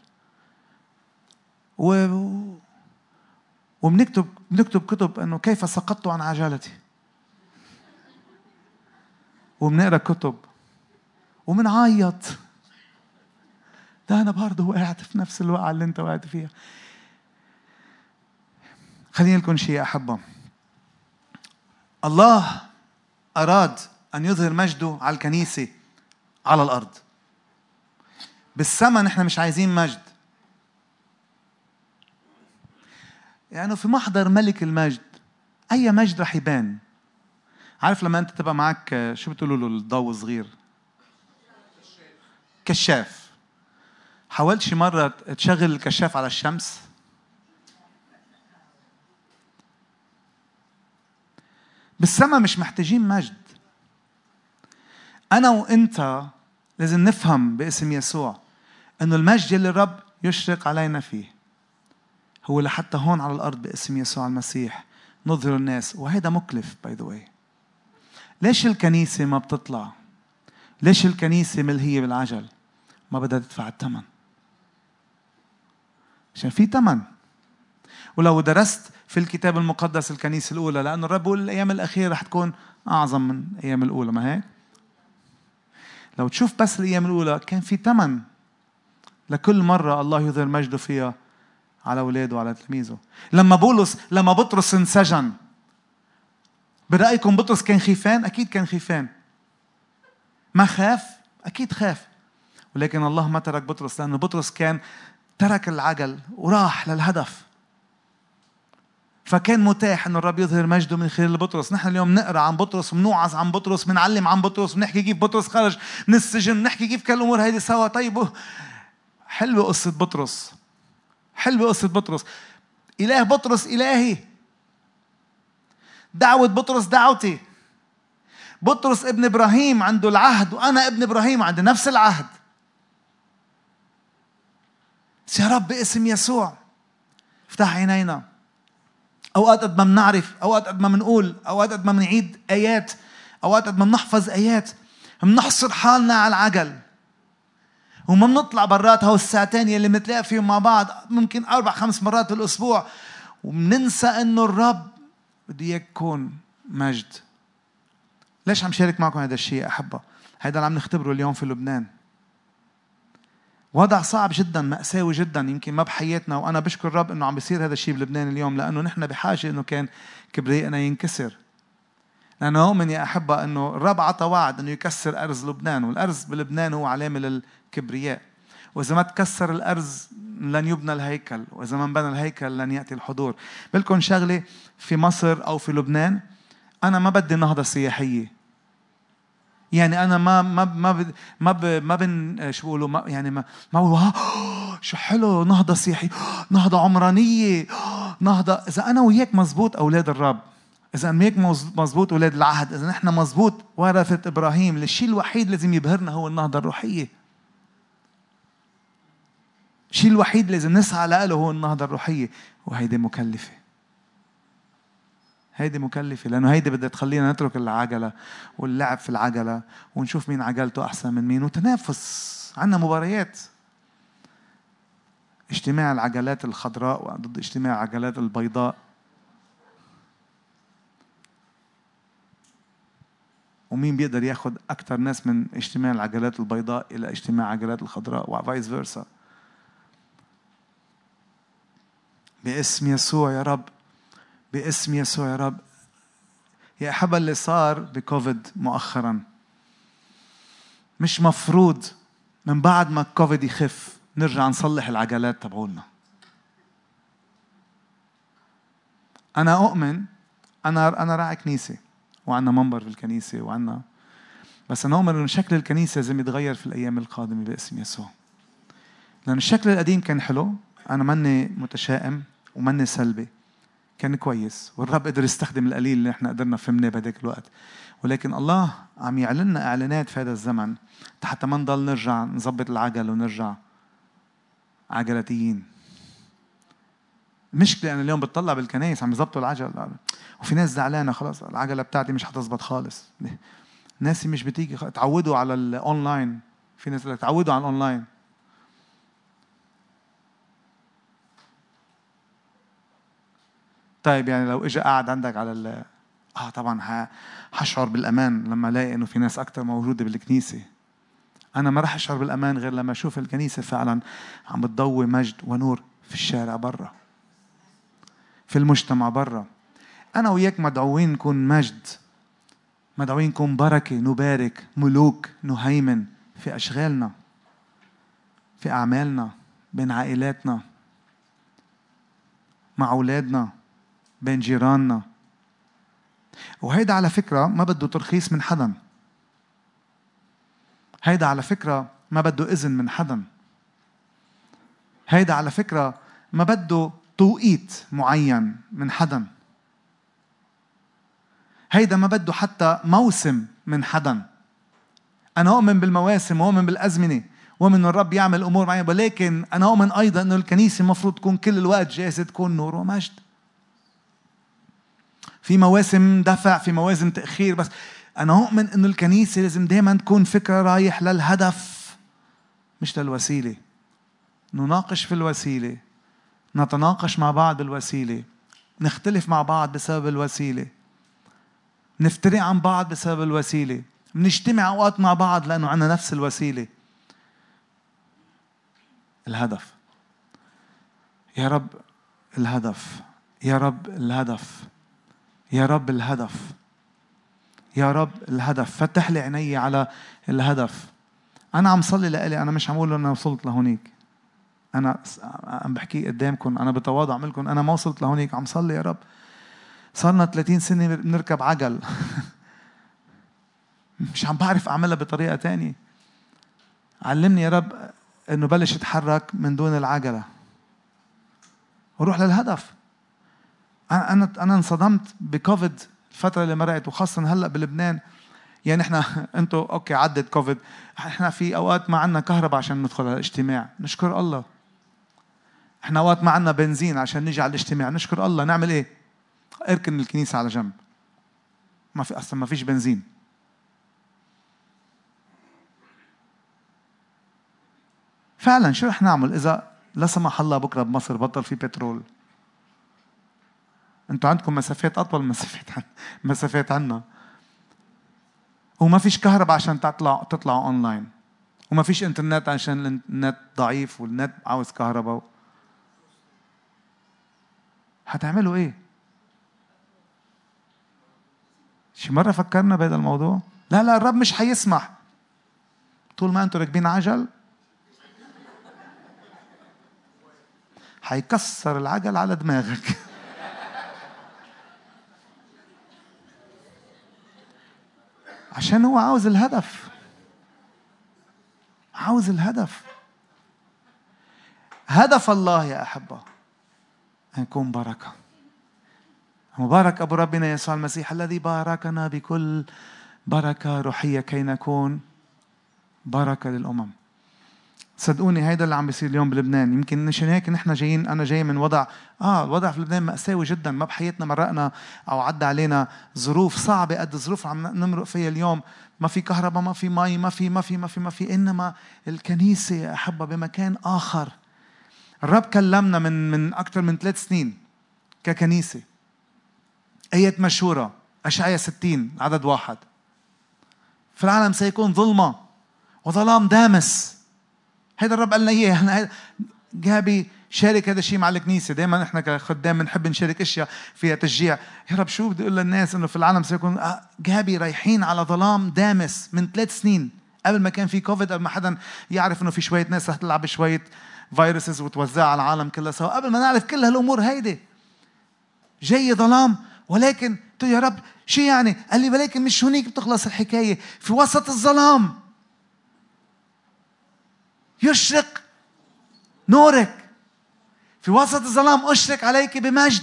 و وبنكتب بنكتب كتب إنه كيف سقطت عن عجلتي. وبنقرأ كتب. وبنعيط. ده أنا برضه وقعت في نفس الوقعة اللي أنت وقعت فيها. خليني لكم شيء أحبه. الله أراد أن يظهر مجده على الكنيسة على الأرض. بالسماء نحن مش عايزين مجد. يعني في محضر ملك المجد. أي مجد رح يبان. عارف لما أنت تبقى معك شو بتقولوا له؟ الضوء صغير كشاف. حاولت شي مرة تشغل الكشاف على الشمس؟ بالسماء مش محتاجين مجد. أنا وأنت لازم نفهم باسم يسوع إنه المجد اللي الرب يشرق علينا فيه. هو لحتى هون على الأرض باسم يسوع المسيح. نظهر الناس. وهذا مكلف by the way ليش الكنيسة ما بتطلع؟ ليش الكنيسة ملهية بالعجل؟ ما بدها تدفع الثمن عشان في ثمن ولو درست في الكتاب المقدس الكنيسة الأولى لأنه الرب بيقول الأيام الأخيرة رح تكون أعظم من الأيام الأولى. ما هيك؟ لو تشوف بس الأيام الأولى كان في ثمن لكل مرة الله يظهر مجده فيها. على أولاده وعلى تلاميذه. لما بولس لما بطرس انسجن. برأيكم بطرس كان خيفان؟ أكيد كان خيفان. ما خاف؟ أكيد خاف. ولكن الله ما ترك بطرس لأنه بطرس كان ترك العجل وراح للهدف. فكان متاح إنه الرب يظهر مجده من خلال بطرس، نحن اليوم نقرأ عن بطرس بنوعظ عن بطرس بنعلم عن بطرس بنحكي كيف بطرس خرج من السجن، بنحكي كيف كل الأمور هيدي سوا، طيب حلوة قصة بطرس. حلوة قصه بطرس. إله بطرس إلهي. دعوة بطرس دعوتي. بطرس ابن إبراهيم عنده العهد وأنا ابن إبراهيم عندي نفس العهد. يا رب باسم يسوع. افتح عينينا. أوقات قد ما بنعرف أوقات قد ما بنقول أوقات قد ما بنعيد آيات أوقات قد ما بنحفظ آيات. بنحصر حالنا على العجل. وما بنطلع برات هو الساعتين يلي بنتلاقى فيهم مع بعض ممكن أربع خمس مرات بالأسبوع. وبننسى إنه الرب بده يكون مجد. ليش عم شارك معكم هذا الشيء أحبة؟ هذا اللي عم نختبره اليوم في لبنان. وضع صعب جدا مأساوي جدا يمكن ما بحياتنا. وأنا بشكر الرب إنه عم بيصير هذا الشيء بلبنان اليوم لأنه نحن بحاجة إنه كان كبريائنا ينكسر. لأنه أؤمن يا أحبة إنه الرب عطى وعد إنه يكسر أرز لبنان والأرز بلبنان هو علامة للكبرياء وإذا ما تكسر الأرز لن يبنى الهيكل وإذا ما انبنى الهيكل لن يأتي الحضور. بلكم شغلة في مصر أو في لبنان أنا ما بدي نهضة سياحية. يعني أنا ما ما ما ما ما بن شو بقولوا ما يعني ما ما بقول شو حلو نهضة سياحية نهضة عمرانية نهضه إذا أنا وياك مزبوط أولاد الرب إذا أنا وياك مزبوط أولاد العهد إذا نحن مزبوط ورثة إبراهيم الشيء الوحيد لازم يبهرنا هو النهضة الروحية. الشيء الوحيد لازم نسعى له هو النهضة الروحية وهيدي مكلفة. هيدي مكلفة لأنه هيدي بدها تخلينا نترك العجلة واللعب في العجلة ونشوف مين عجلته أحسن من مين وتنافس. عندنا مباريات. اجتماع العجلات الخضراء ضد اجتماع العجلات البيضاء. ومين بيقدر ياخذ أكثر ناس من اجتماع العجلات البيضاء إلى اجتماع العجلات الخضراء وفايس فيرسا. باسم يسوع يا رب. باسم يسوع يا رب. يا أحبة اللي صار بكوفيد مؤخرا. مش مفروض من بعد ما الكوفيد يخف نرجع نصلح العجلات تبعولنا. أنا أؤمن أنا أنا راعي كنيسة وعندنا منبر في الكنيسة وعندنا بس أنا أؤمن إنه شكل الكنيسة لازم يتغير في الأيام القادمة باسم يسوع. لأن الشكل القديم كان حلو. أنا ماني متشائم. وماني سلبي. كان كويس والرب قدر يستخدم القليل اللي إحنا قدرنا فهمناه بهذاك الوقت. ولكن الله عم يعلن لنا إعلانات في هذا الزمن. حتى ما نضل نرجع نظبط العجل ونرجع عجلاتيين. المشكلة أنا اليوم بتطلع بالكنايس عم يظبطوا العجل. وفي ناس زعلانة خلاص العجلة بتاعتي مش حتظبط خالص. ناس مش بتيجي تعودوا على الأونلاين في ناس تعودوا على الأونلاين طيب يعني لو اجى قاعد عندك على ال آه طبعا حشعر بالأمان لما ألاقي إنه في ناس أكثر موجودة بالكنيسة. أنا ما راح أشعر بالأمان غير لما أشوف الكنيسة فعلا عم بتضوي مجد ونور في الشارع برا في المجتمع برا. أنا وياك مدعوين نكون مجد مدعوين نكون بركة نبارك ملوك نهيمن في أشغالنا في أعمالنا بين عائلاتنا مع أولادنا. بين جيراننا. وهيدا على فكرة ما بده ترخيص من حدا. هيدا على فكرة ما بده إذن من حدا. هيدا على فكرة ما بده توقيت معين من حدا. هيدا ما بده حتى موسم من حدا. أنا أؤمن بالمواسم وأؤمن بالأزمنة ومن الرب يعمل أمور معينة ولكن أنا أؤمن أيضا أنه الكنيسة المفروض تكون كل الوقت جاهزة تكون نور ومجد. في مواسم دفع في مواسم تأخير بس أنا أؤمن أنه الكنيسة لازم دائما تكون فكرة رايح للهدف مش للوسيلة. نناقش في الوسيلة نتناقش مع بعض بالوسيلة نختلف مع بعض بسبب الوسيلة نفترق عن بعض بسبب الوسيلة بنجتمع أوقات مع بعض لأنه عندنا نفس الوسيلة. الهدف. يا رب الهدف يا رب الهدف. يا رب الهدف. يا رب الهدف. فتح لي عيني على الهدف. أنا عم صلي لإلي. أنا مش عم أقول أنا وصلت لهونيك. أنا عم بحكي قدامكم أنا بتواضع عم لكم أنا ما وصلت لهونيك. عم صلي يا رب. صارنا 30 سنة بنركب عجل. مش عم بعرف أعملها بطريقة تانية. علمني يا رب إنه بلش اتحرك من دون العجلة. وروح للهدف. أنا أنا أنا انصدمت بكوفيد الفترة اللي مرقت وخاصة هلأ بلبنان. يعني إحنا أنتم أوكي عدت كوفيد. إحنا في أوقات ما عندنا كهرباء عشان ندخل على الاجتماع. نشكر الله. إحنا أوقات ما عندنا بنزين عشان نيجي على الاجتماع. نشكر الله. نعمل إيه؟ أركن الكنيسة على جنب. ما في أصلا ما فيش بنزين. فعلا شو رح نعمل؟ إذا لا سمح الله بكرة بمصر بطل في بترول. أنتوا عندكم مسافات أطول مسافات عن مسافات عنا. وما فيش كهرباء عشان تطلع تطلعوا اونلاين وما فيش انترنت عشان النت ضعيف والنت عاوز كهرباء. هتعملوا إيه؟ شي مرة فكرنا بهذا الموضوع؟ لا لا الرب مش حيسمح طول ما أنتم راكبين عجل. حيكسر العجل على دماغك. عشان هو عاوز الهدف. عاوز الهدف. هدف الله يا أحبة أن يكون بركة. مبارك أبو ربنا يسوع المسيح الذي باركنا بكل بركة روحية كي نكون بركة للأمم. صدقوني هيدا اللي عم بيصير اليوم بلبنان. يمكن مشان هيك نحن جايين أنا جاي من وضع آه الوضع في لبنان مأساوي جدا. ما بحياتنا مرقنا أو عدى علينا ظروف صعبة قد الظروف عم نمرق فيها اليوم. ما في كهرباء ما في مي ما في ما في ما في ما في. إنما الكنيسة يا بمكان آخر. الرب كلمنا من من أكثر من ثلاث سنين ككنيسة. آيات مشهورة أشعياء 60 عدد واحد. في العالم سيكون ظلمة وظلام دامس. هيدا الرب قال لنا إياه إحنا جابي شارك هذا الشيء مع الكنيسة دائما إحنا كخدام بنحب نشارك أشياء فيها تشجيع. يا رب شو بدي أقول للناس إنه في العالم سيكون آه، جابي رايحين على ظلام دامس من ثلاث سنين. قبل ما كان في كوفيد قبل ما حدا يعرف إنه في شوية ناس رح تلعب شوية فيروسز وتوزعها على العالم كلها سوا. قبل ما نعرف كل هالأمور هيدي. جاي ظلام ولكن قلت يا رب شو يعني؟ قال لي ولكن مش هنيك بتخلص الحكاية. في وسط الظلام يشرق نورك. في وسط الظلام أشرق عليك بمجد.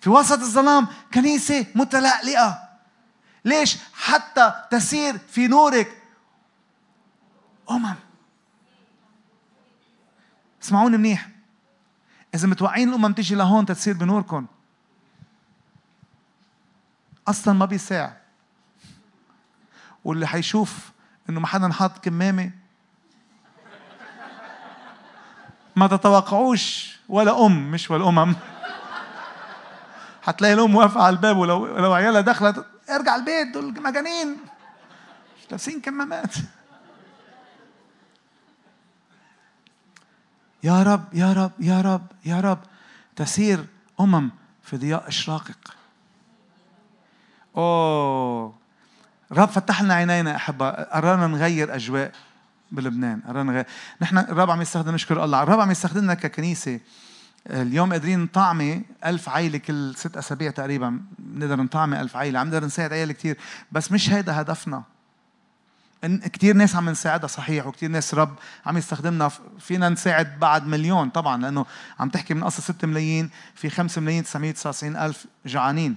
في وسط الظلام كنيسة متلألئة. ليش؟ حتى تسير في نورك. أمم. اسمعوني منيح. إذا متوقعين الأمم تيجي لهون تتصير بنوركم أصلا ما بيساع. واللي حيشوف إنه ما حدا حاط كمامة ما تتوقعوش ولا أم مش والأمم. هتلاقي الأم واقفة على الباب ولو لو عيالها داخلة ارجع البيت دول مجانين. مش لابسين كمامات. يا رب يا رب يا رب يا رب تسير أمم في ضياء إشراقك. أوه. رب فتح لنا عينينا أحبة. قررنا نغير أجواء. بلبنان. نغير نحن الرب عم يستخدم نشكر الله. الرب عم يستخدمنا ككنيسة. اليوم قادرين نطعمي ألف عائلة كل ست أسابيع تقريبا. نقدر نطعمي ألف عائلة عم نقدر نساعد عيال كتير. بس مش هيدا هدفنا. كتير ناس عم نساعدها صحيح وكتير ناس رب عم يستخدمنا. فينا نساعد بعد مليون طبعا لأنه عم تحكي من أصل 6 ملايين. في 5 ملايين 999 ألف جوعانين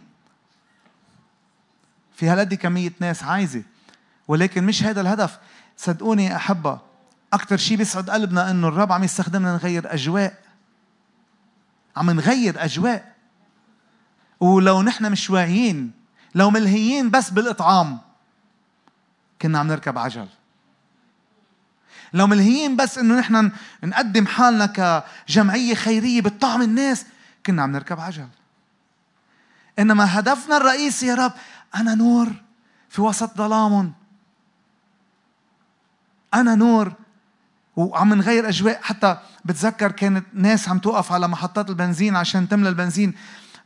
في هالقد كمية ناس عايزة. ولكن مش هذا الهدف. صدقوني يا أحبة أكثر شيء بيسعد قلبنا إنه الرب عم يستخدمنا نغير أجواء. عم نغير أجواء. ولو نحن مش واعيين لو ملهيين بس بالإطعام كنا عم نركب عجل. لو ملهيين بس إنه نحن نقدم حالنا كجمعية خيرية بتطعم الناس كنا عم نركب عجل. إنما هدفنا الرئيسي يا رب أنا نور في وسط ظلام أنا نور وعم نغير أجواء. حتى بتذكر كانت ناس عم توقف على محطات البنزين عشان تملى البنزين.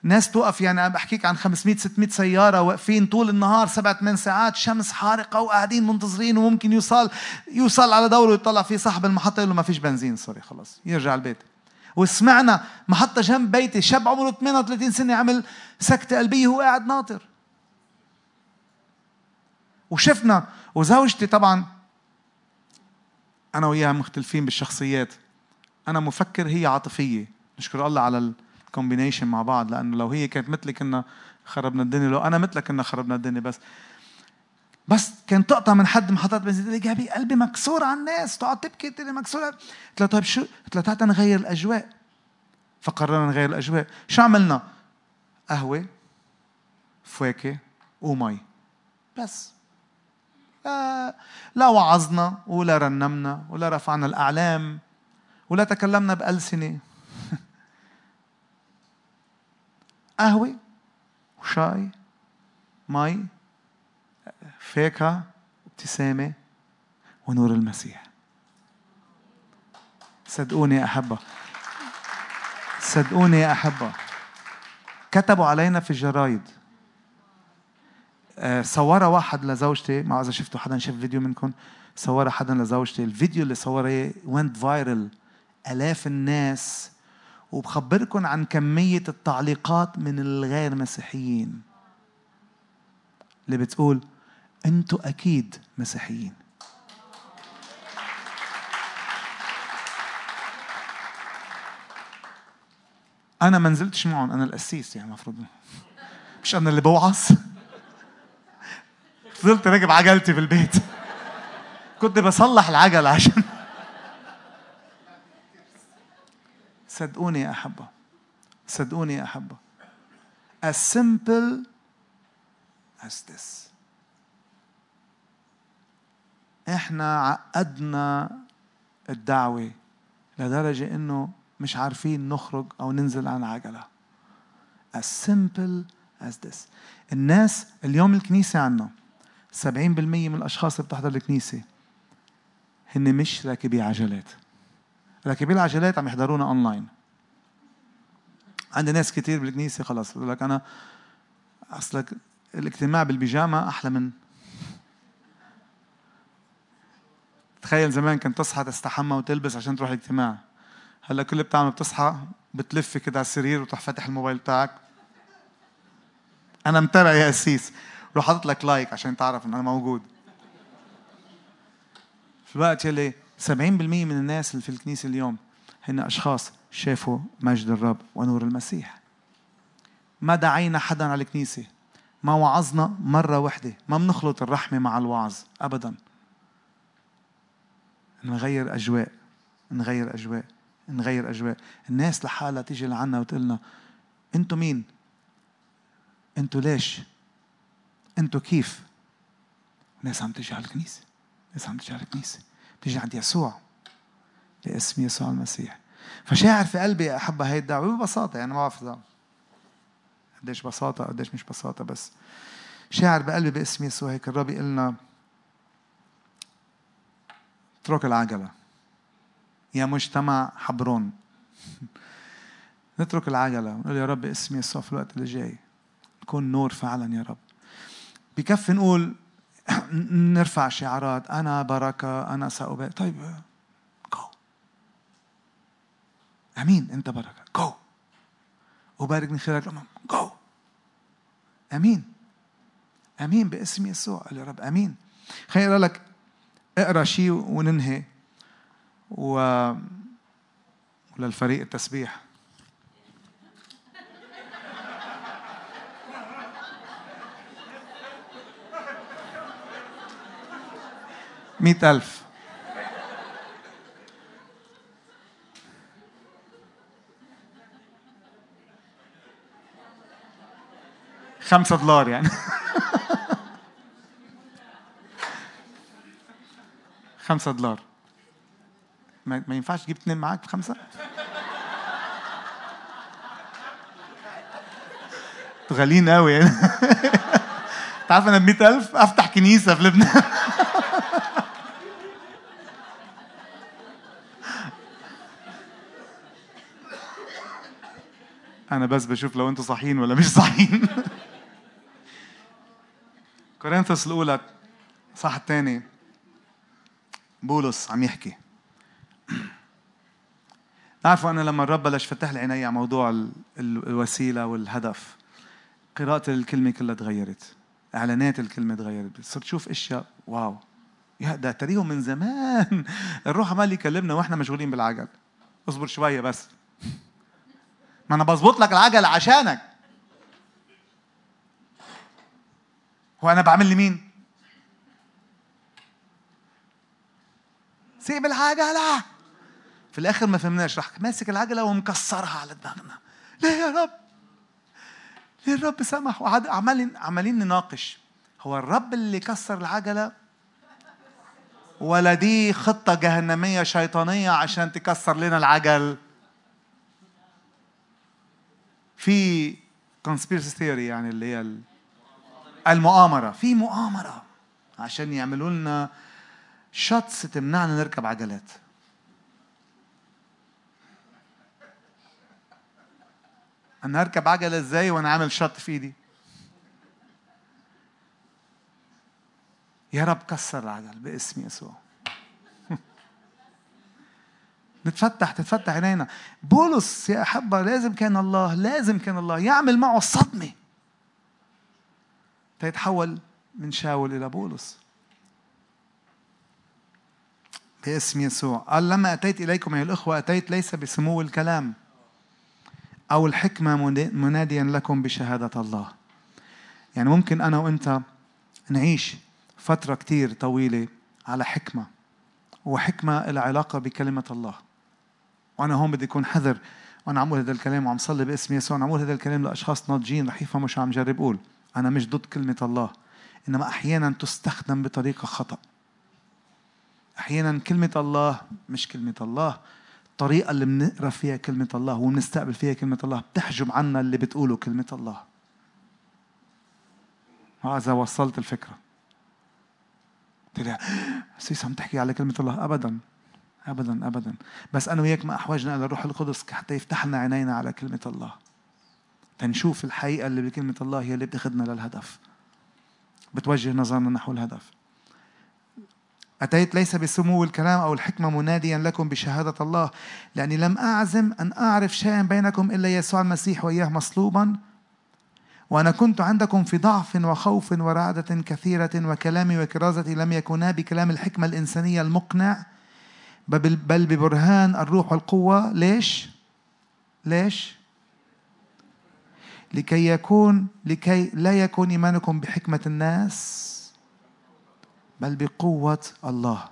ناس توقف يعني عم بحكيك عن 500 600 سيارة واقفين طول النهار سبع ثمان ساعات شمس حارقة وقاعدين منتظرين وممكن يوصل يوصل على دوره ويطلع في صاحب المحطة يقول له ما فيش بنزين سوري خلص يرجع البيت. وسمعنا محطة جنب بيتي شاب عمره 38 سنة عمل سكتة قلبية وهو قاعد ناطر. وشفنا وزوجتي طبعا أنا وياها مختلفين بالشخصيات. أنا مفكر هي عاطفية. نشكر الله على ال combination مع بعض لأنه لو هي كانت مثلي كنا خربنا الدنيا لو أنا مثلك كنا خربنا الدنيا. بس بس كان تقطع من حد محطات بنزين لي جابي قلبي مكسور على الناس تقعد تبكي تقول لي مكسورة. قلت لها طيب شو؟ قلت لها تعال نغير الأجواء. فقررنا نغير الأجواء. شو عملنا؟ قهوة فواكه ومي. بس. لا, لا وعظنا ولا رنمنا ولا رفعنا الأعلام ولا تكلمنا بألسنة. قهوة وشاي مي فاكهة ابتسامة ونور المسيح. صدقوني يا أحبة. صدقوني يا أحبة. كتبوا علينا في الجرايد. آه، صورها واحد لزوجتي. ما إذا شفتوا حدا شاف فيديو منكم. صورها حدا لزوجتي. الفيديو اللي صورها went فايرل آلاف الناس. وبخبركم عن كمية التعليقات من الغير مسيحيين. اللي بتقول أنتوا أكيد مسيحيين. أنا ما نزلتش معهم. أنا القسيس يعني المفروض. مش أنا اللي بوعظ. فضلت راكب عجلتي في البيت. كنت بصلح العجل عشان صدقوني يا أحبة. صدقوني يا أحبة. As simple as this. إحنا عقدنا الدعوة لدرجة إنه مش عارفين نخرج أو ننزل عن عجلة. As simple as this. الناس اليوم الكنيسة عنا 70% من الأشخاص اللي بتحضر الكنيسة هن مش راكبي عجلات. راكبين العجلات عم يحضرونا أونلاين. عندي ناس كتير بالكنيسة خلص بقول لك أنا أصلك الاجتماع بالبيجامة أحلى من تخيل زمان كنت تصحى تستحمى وتلبس عشان تروح الاجتماع. هلأ كل اللي بتعمله بتصحى بتلف كده على السرير وتروح فاتح الموبايل بتاعك. أنا متابع يا قسيس روح حاطط لك لايك عشان تعرف إن أنا موجود. في الوقت يلي 70% من الناس اللي في الكنيسة اليوم هن أشخاص شافوا مجد الرب ونور المسيح. ما دعينا حدا على الكنيسة. ما وعظنا مرة واحدة. ما بنخلط الرحمة مع الوعظ. ابدا. نغير أجواء. نغير أجواء. نغير أجواء. الناس لحالها تيجي لعنا وتقول لنا أنتوا مين؟ أنتوا ليش أنتوا كيف؟ ناس عم تيجي على الكنيسة ناس عم تيجي على الكنيسة. بتيجي عند يسوع باسم يسوع المسيح. فشاعر في قلبي أحب هاي الدعوة ببساطة يعني ما بعرف قديش بساطة قديش مش بساطة بس شاعر بقلبي باسم يسوع. هيك الرب يقول لنا اترك العجلة يا مجتمع حبرون. نترك العجلة. ونقول يا رب اسم يسوع في الوقت اللي جاي نكون نور فعلا يا رب. بكفي نقول نرفع شعارات. أنا بركة أنا سأبارك طيب جو أمين أنت بركة. جو أبارك من خلالك جو أمين. أمين باسم يسوع قال يا رب. أمين. خليني أقرأ لك اقرأ شيء وننهي. و وللفريق التسبيح. مئة ألف خمسة دولار يعني. خمسة دولار. ما, ينفعش تجيب اثنين معاك بخمسة؟ غاليين قوي يعني. تعرف أنا ب ألف؟ أفتح كنيسة في لبنان. أنا بس بشوف لو أنتوا صحيين ولا مش صحيين كورنثوس الأولى صح الثاني بولس عم يحكي. تعرفوا أنا لما الرب بلش فتح لي عيني على موضوع الوسيلة والهدف قراءة الكلمة كلها تغيرت. إعلانات الكلمة تغيرت. صرت شوف أشياء واو. يا ده تريهم من زمان. الروح عمال يكلمنا وإحنا مشغولين بالعجل. اصبر شوية بس. ما أنا بظبط لك العجل عشانك. هو أنا بعمل لمين؟ سيب العجلة. في الآخر ما فهمناش راح ماسك العجلة ومكسرها على دماغنا. ليه يا رب؟ ليه الرب سمح وعمالين عمالين نناقش. هو الرب اللي كسر العجلة؟ ولا دي خطة جهنمية شيطانية عشان تكسر لنا العجل؟ في conspiracy theory يعني اللي هي المؤامرة. في مؤامرة عشان يعملوا لنا شاتس تمنعنا نركب عجلات. أنا أركب عجلة إزاي وأنا عامل شط في إيدي؟ يا رب كسر العجل باسم يسوع. نتفتح تتفتح عينينا. بولس يا أحبة لازم كان الله لازم كان الله يعمل معه الصدمة تيتحول من شاول إلى بولس. باسم يسوع. قال لما أتيت إليكم أيها الأخوة أتيت ليس بسمو الكلام أو الحكمة مناديا لكم بشهادة الله. يعني ممكن أنا وأنت نعيش فترة كتير طويلة على حكمة وحكمة لها علاقة بكلمة الله. وأنا هون بدي أكون حذر. وأنا عم هذا الكلام وعم صلي باسم يسوع. عم أقول هذا الكلام لأشخاص ناضجين رح يفهموا شو عم جرب أقول. أنا مش ضد كلمة الله. إنما أحيانا تستخدم بطريقة خطأ. أحيانا كلمة الله مش كلمة الله. الطريقة اللي بنقرأ فيها كلمة الله وبنستقبل فيها كلمة الله بتحجب عنا اللي بتقوله كلمة الله. هذا وصلت الفكرة. طلع سيس عم تحكي على كلمة الله. ابدا. ابدا ابدا. بس أنا وياك ما أحوجنا إلى الروح القدس حتى يفتح لنا عينينا على كلمة الله. تنشوف الحقيقة اللي بكلمة الله هي اللي بتاخذنا للهدف. بتوجه نظرنا نحو الهدف. أتيت ليس بسمو الكلام أو الحكمة مناديا لكم بشهادة الله لأني لم أعزم أن أعرف شيئا بينكم إلا يسوع المسيح وإياه مصلوبا. وأنا كنت عندكم في ضعف وخوف ورعدة كثيرة وكلامي وكرازتي لم يكونا بكلام الحكمة الإنسانية المقنع. بل ببرهان الروح والقوة ليش؟ ليش؟ لكي يكون لكي لا يكون إيمانكم بحكمة الناس بل بقوة الله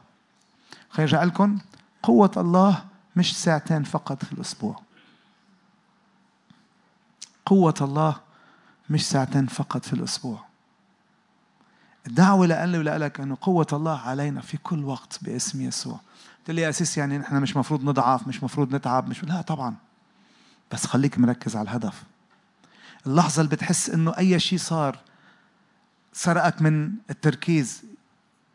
خليني لكم قوة الله مش ساعتين فقط في الأسبوع قوة الله مش ساعتين فقط في الأسبوع الدعوة لأني ولك أنه قوة الله علينا في كل وقت باسم يسوع قلت لي يا أسيس يعني نحن مش مفروض نضعف مش مفروض نتعب مش لا طبعا. بس خليك مركز على الهدف. اللحظة اللي بتحس إنه أي شيء صار سرقك من التركيز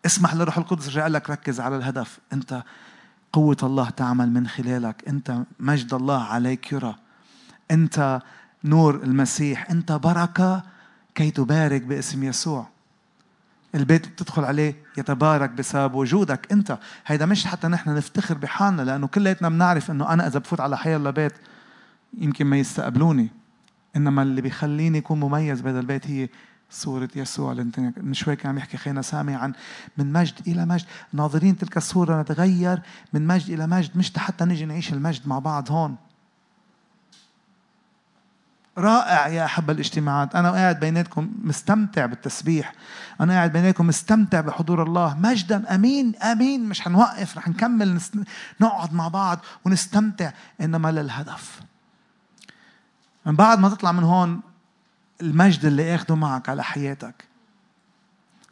اسمح للروح القدس يرجع لك ركز على الهدف. أنت قوة الله تعمل من خلالك. أنت مجد الله عليك يرى. أنت نور المسيح. أنت بركة كي تبارك باسم يسوع. البيت بتدخل عليه يتبارك بسبب وجودك انت. هيدا مش حتى نحن نفتخر بحالنا لأنه كلياتنا بنعرف إنه أنا إذا بفوت على حي الله بيت يمكن ما يستقبلوني. إنما اللي بيخليني اكون مميز بهذا البيت هي صورة يسوع اللي من شوي كان عم يحكي خينا سامي عن من مجد إلى مجد ناظرين تلك الصورة نتغير من مجد إلى مجد مش حتى نجي نعيش المجد مع بعض هون. رائع يا أحب الاجتماعات. أنا قاعد بيناتكم مستمتع بالتسبيح. أنا قاعد بيناتكم مستمتع بحضور الله. مجدا أمين أمين. مش هنوقف رح نكمل نقعد مع بعض ونستمتع إنما للهدف من بعد ما تطلع من هون المجد اللي آخده معك على حياتك.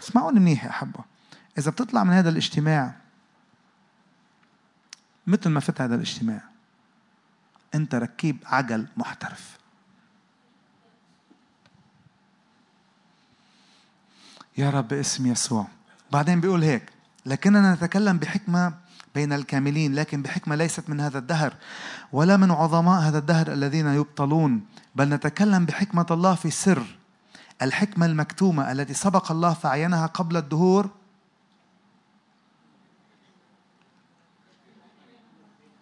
اسمعوني منيح يا أحبة. إذا بتطلع من هذا الاجتماع مثل ما فت هذا الاجتماع أنت ركيب عجل محترف. يا رب باسم يسوع. بعدين بيقول هيك لكننا نتكلم بحكمة بين الكاملين لكن بحكمة ليست من هذا الدهر ولا من عظماء هذا الدهر الذين يبطلون بل نتكلم بحكمة الله في سر الحكمة المكتومة التي سبق الله فعينها قبل الدهور.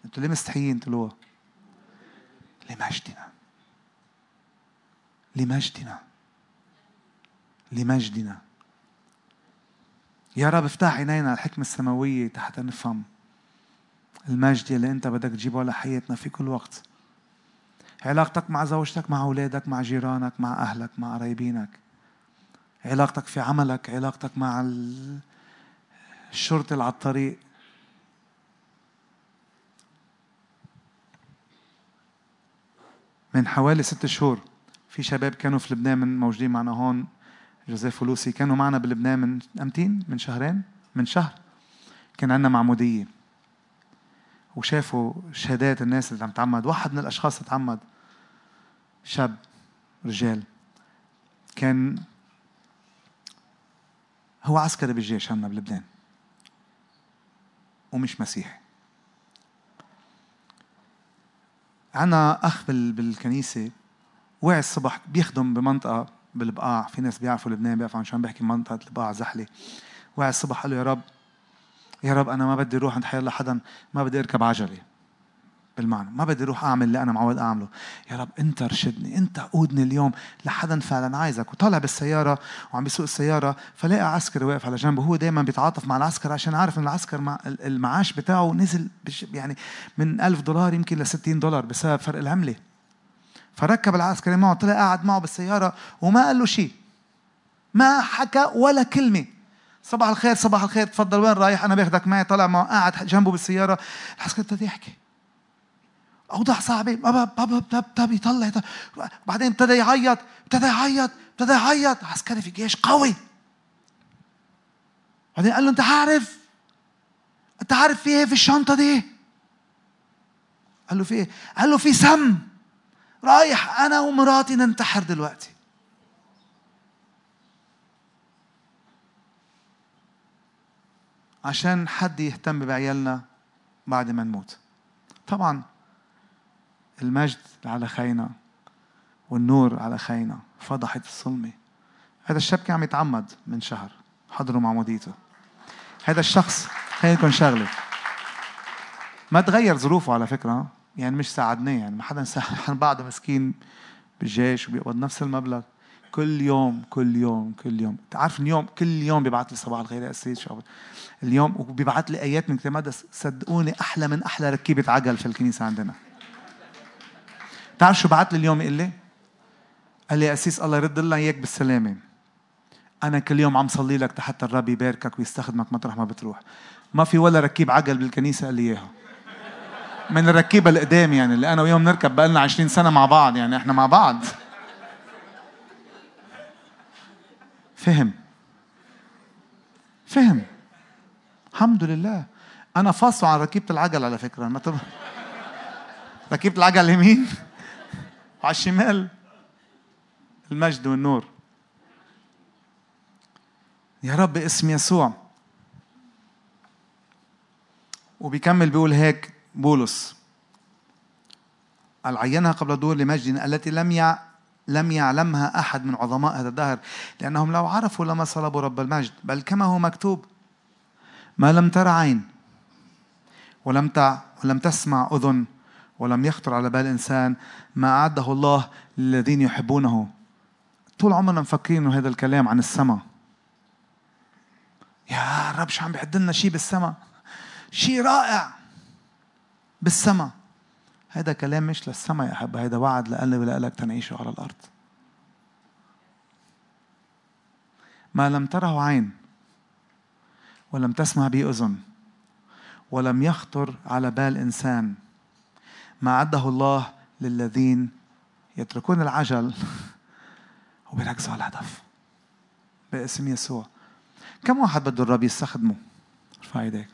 أنتوا ليه مستحيين تقولوها؟ لمجدنا. لمجدنا. لمجدنا. يا رب افتح عينينا على الحكمة السماوية حتى نفهم المجد اللي أنت بدك تجيبه على حياتنا في كل وقت. علاقتك مع زوجتك مع أولادك مع جيرانك مع أهلك مع قرايبينك علاقتك في عملك علاقتك مع الشرطة اللي على الطريق. من حوالي ست شهور في شباب كانوا في لبنان موجودين معنا هون. جوزيف ولوسي كانوا معنا بلبنان من أمتين؟ من شهرين؟ من شهر. كان عندنا معمودية. وشافوا شهادات الناس اللي عم تعمد. واحد من الأشخاص تعمد. شاب رجال. كان هو عسكري بالجيش عندنا بلبنان. ومش مسيحي. عنا أخ بالكنيسة وعي الصبح بيخدم بمنطقة بالبقاع. في ناس بيعرفوا لبنان بيعرفوا عن شو عم بحكي منطقة البقاع زحلة. وعي الصبح قال له يا رب يا رب أنا ما بدي أروح عند حي الله حدا ما بدي أركب عجلة. بالمعنى ما بدي أروح أعمل اللي أنا معود أعمله. يا رب أنت ارشدني أنت قودني اليوم لحدا فعلا عايزك. وطلع بالسيارة وعم بيسوق السيارة فلاقى عسكري واقف على جنبه هو دائما بيتعاطف مع العسكر عشان عارف إن العسكر مع المعاش بتاعه نزل يعني من ألف دولار يمكن ل 60 دولار بسبب فرق العملة. فركب العسكري معه طلع قاعد معه بالسيارة وما قال له شيء. ما حكى ولا كلمة. صباح الخير صباح الخير تفضل وين رايح؟ أنا باخذك معي. طلع معه قاعد جنبه بالسيارة. العسكري ابتدى يحكي. أوضاع صعبة. بابا بابا بابا يطلع بعدين ابتدى يعيط ابتدى يعيط ابتدى يعيط. عسكري في جيش قوي. بعدين قال له أنت عارف؟ أنت عارف في إيه في الشنطة دي؟ قال له في إيه؟ قال له في سم. رايح أنا ومراتي ننتحر دلوقتي. عشان حد يهتم بعيالنا بعد ما نموت. طبعا المجد على خينا والنور على خينا فضحت الظلمة هذا الشاب كان عم يتعمد من شهر حضروا معموديته هذا الشخص خلينا لكم شغلة. ما تغير ظروفه على فكرة. يعني مش ساعدناه يعني ما حدا ساعد بعده مسكين بالجيش وبيقبض نفس المبلغ. كل يوم كل يوم كل يوم. تعرف اليوم كل يوم بيبعث لي صباح الخير يا سيد شعب اليوم وبيبعث لي آيات من كتاب مقدس صدقوني أحلى من أحلى ركيبه عجل في الكنيسة عندنا. تعرف شو بعت لي اليوم؟ يقول لي؟ قال لي يا أسيس الله يرد لنا إياك بالسلامة. أنا كل يوم عم صلي لك حتى الرب يباركك ويستخدمك مطرح ما بتروح. ما في ولا ركيب عجل بالكنيسة؟ قال لي إياها. من الركيبة القدام يعني اللي أنا وياهم نركب بقالنا 20 سنة مع بعض يعني إحنا مع بعض. فهم. فهم. الحمد لله. أنا فاصل عن ركيبة العجل على فكرة. ما ركبت العجل اليمين وعلى الشمال. المجد والنور. يا رب اسم يسوع. وبيكمل بيقول هيك. بولس. قال عينها قبل الظهور لمجد التي لم لم يعلمها أحد من عظماء هذا الدهر لأنهم لو عرفوا لما صلبوا رب المجد بل كما هو مكتوب ما لم تر عين ولم تع ولم تسمع أذن ولم يخطر على بال إنسان ما أعده الله للذين يحبونه. طول عمرنا مفكرين إنه هذا الكلام عن السماء. يا رب شو عم بيعد لنا شيء بالسماء؟ شيء رائع. بالسماء هذا كلام مش للسماء يا أحبة هذا وعد لأنا ولك تنعيشه على الأرض. ما لم تره عين ولم تسمع به أذن ولم يخطر على بال إنسان. ما عده الله للذين يتركون العجل وبيركزوا على الهدف. باسم يسوع. كم واحد بده الرب يستخدمه؟ ارفع ايديك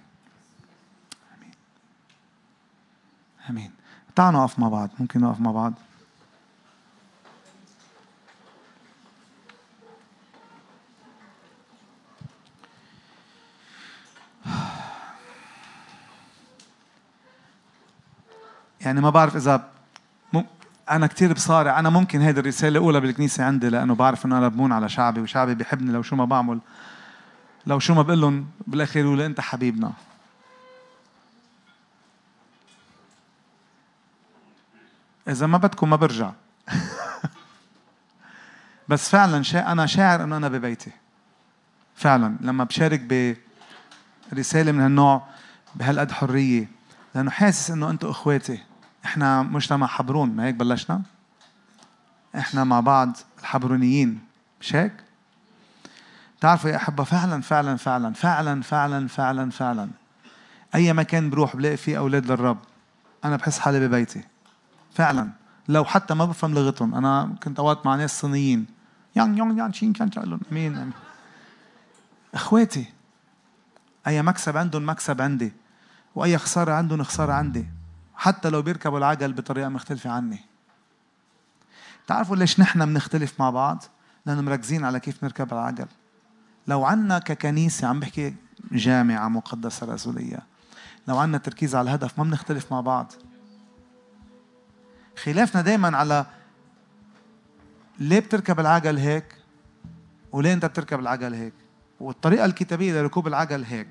امين آمين. تعالوا نقف مع بعض. ممكن نقف مع بعض؟ يعني ما بعرف إذا. أنا كثير بصارع. أنا ممكن هيدي الرسالة الأولى بالكنيسة عندي لأنه بعرف إنه أنا بمون على شعبي وشعبي بيحبني لو شو ما بعمل. لو شو ما بقول لهم بالأخير يقولوا أنت حبيبنا. إذا ما بدكم ما برجع. بس فعلا شا... أنا شاعر إنه أنا ببيتي. فعلا لما بشارك برسالة من هالنوع بهالقد حرية لأنه حاسس إنه أنتم إخواتي. إحنا مجتمع حبرون ما هيك بلشنا؟ إحنا مع بعض الحبرونيين مش هيك؟ تعرفوا يا أحبة فعلا فعلا فعلا فعلا فعلا فعلا فعلا. أي مكان بروح بلاقي فيه أولاد للرب. أنا بحس حالي ببيتي. فعلا. لو حتى ما بفهم لغتهم. أنا كنت أوقات مع ناس صينيين. يان يان يان شين كان لهم أمين. إخواتي أي مكسب عندهم مكسب عندي. وأي خسارة عندهم خسارة عندي. حتى لو بيركبوا العجل بطريقة مختلفة عني. تعرفوا ليش نحن بنختلف مع بعض؟ لأنه مركزين على كيف نركب العجل. لو عنا ككنيسة عم بحكي جامعة مقدسة رسولية. لو عنا تركيز على الهدف ما بنختلف مع بعض. خلافنا دايما على ليه بتركب العجل هيك وليه انت بتركب العجل هيك؟ والطريقة الكتابية لركوب العجل هيك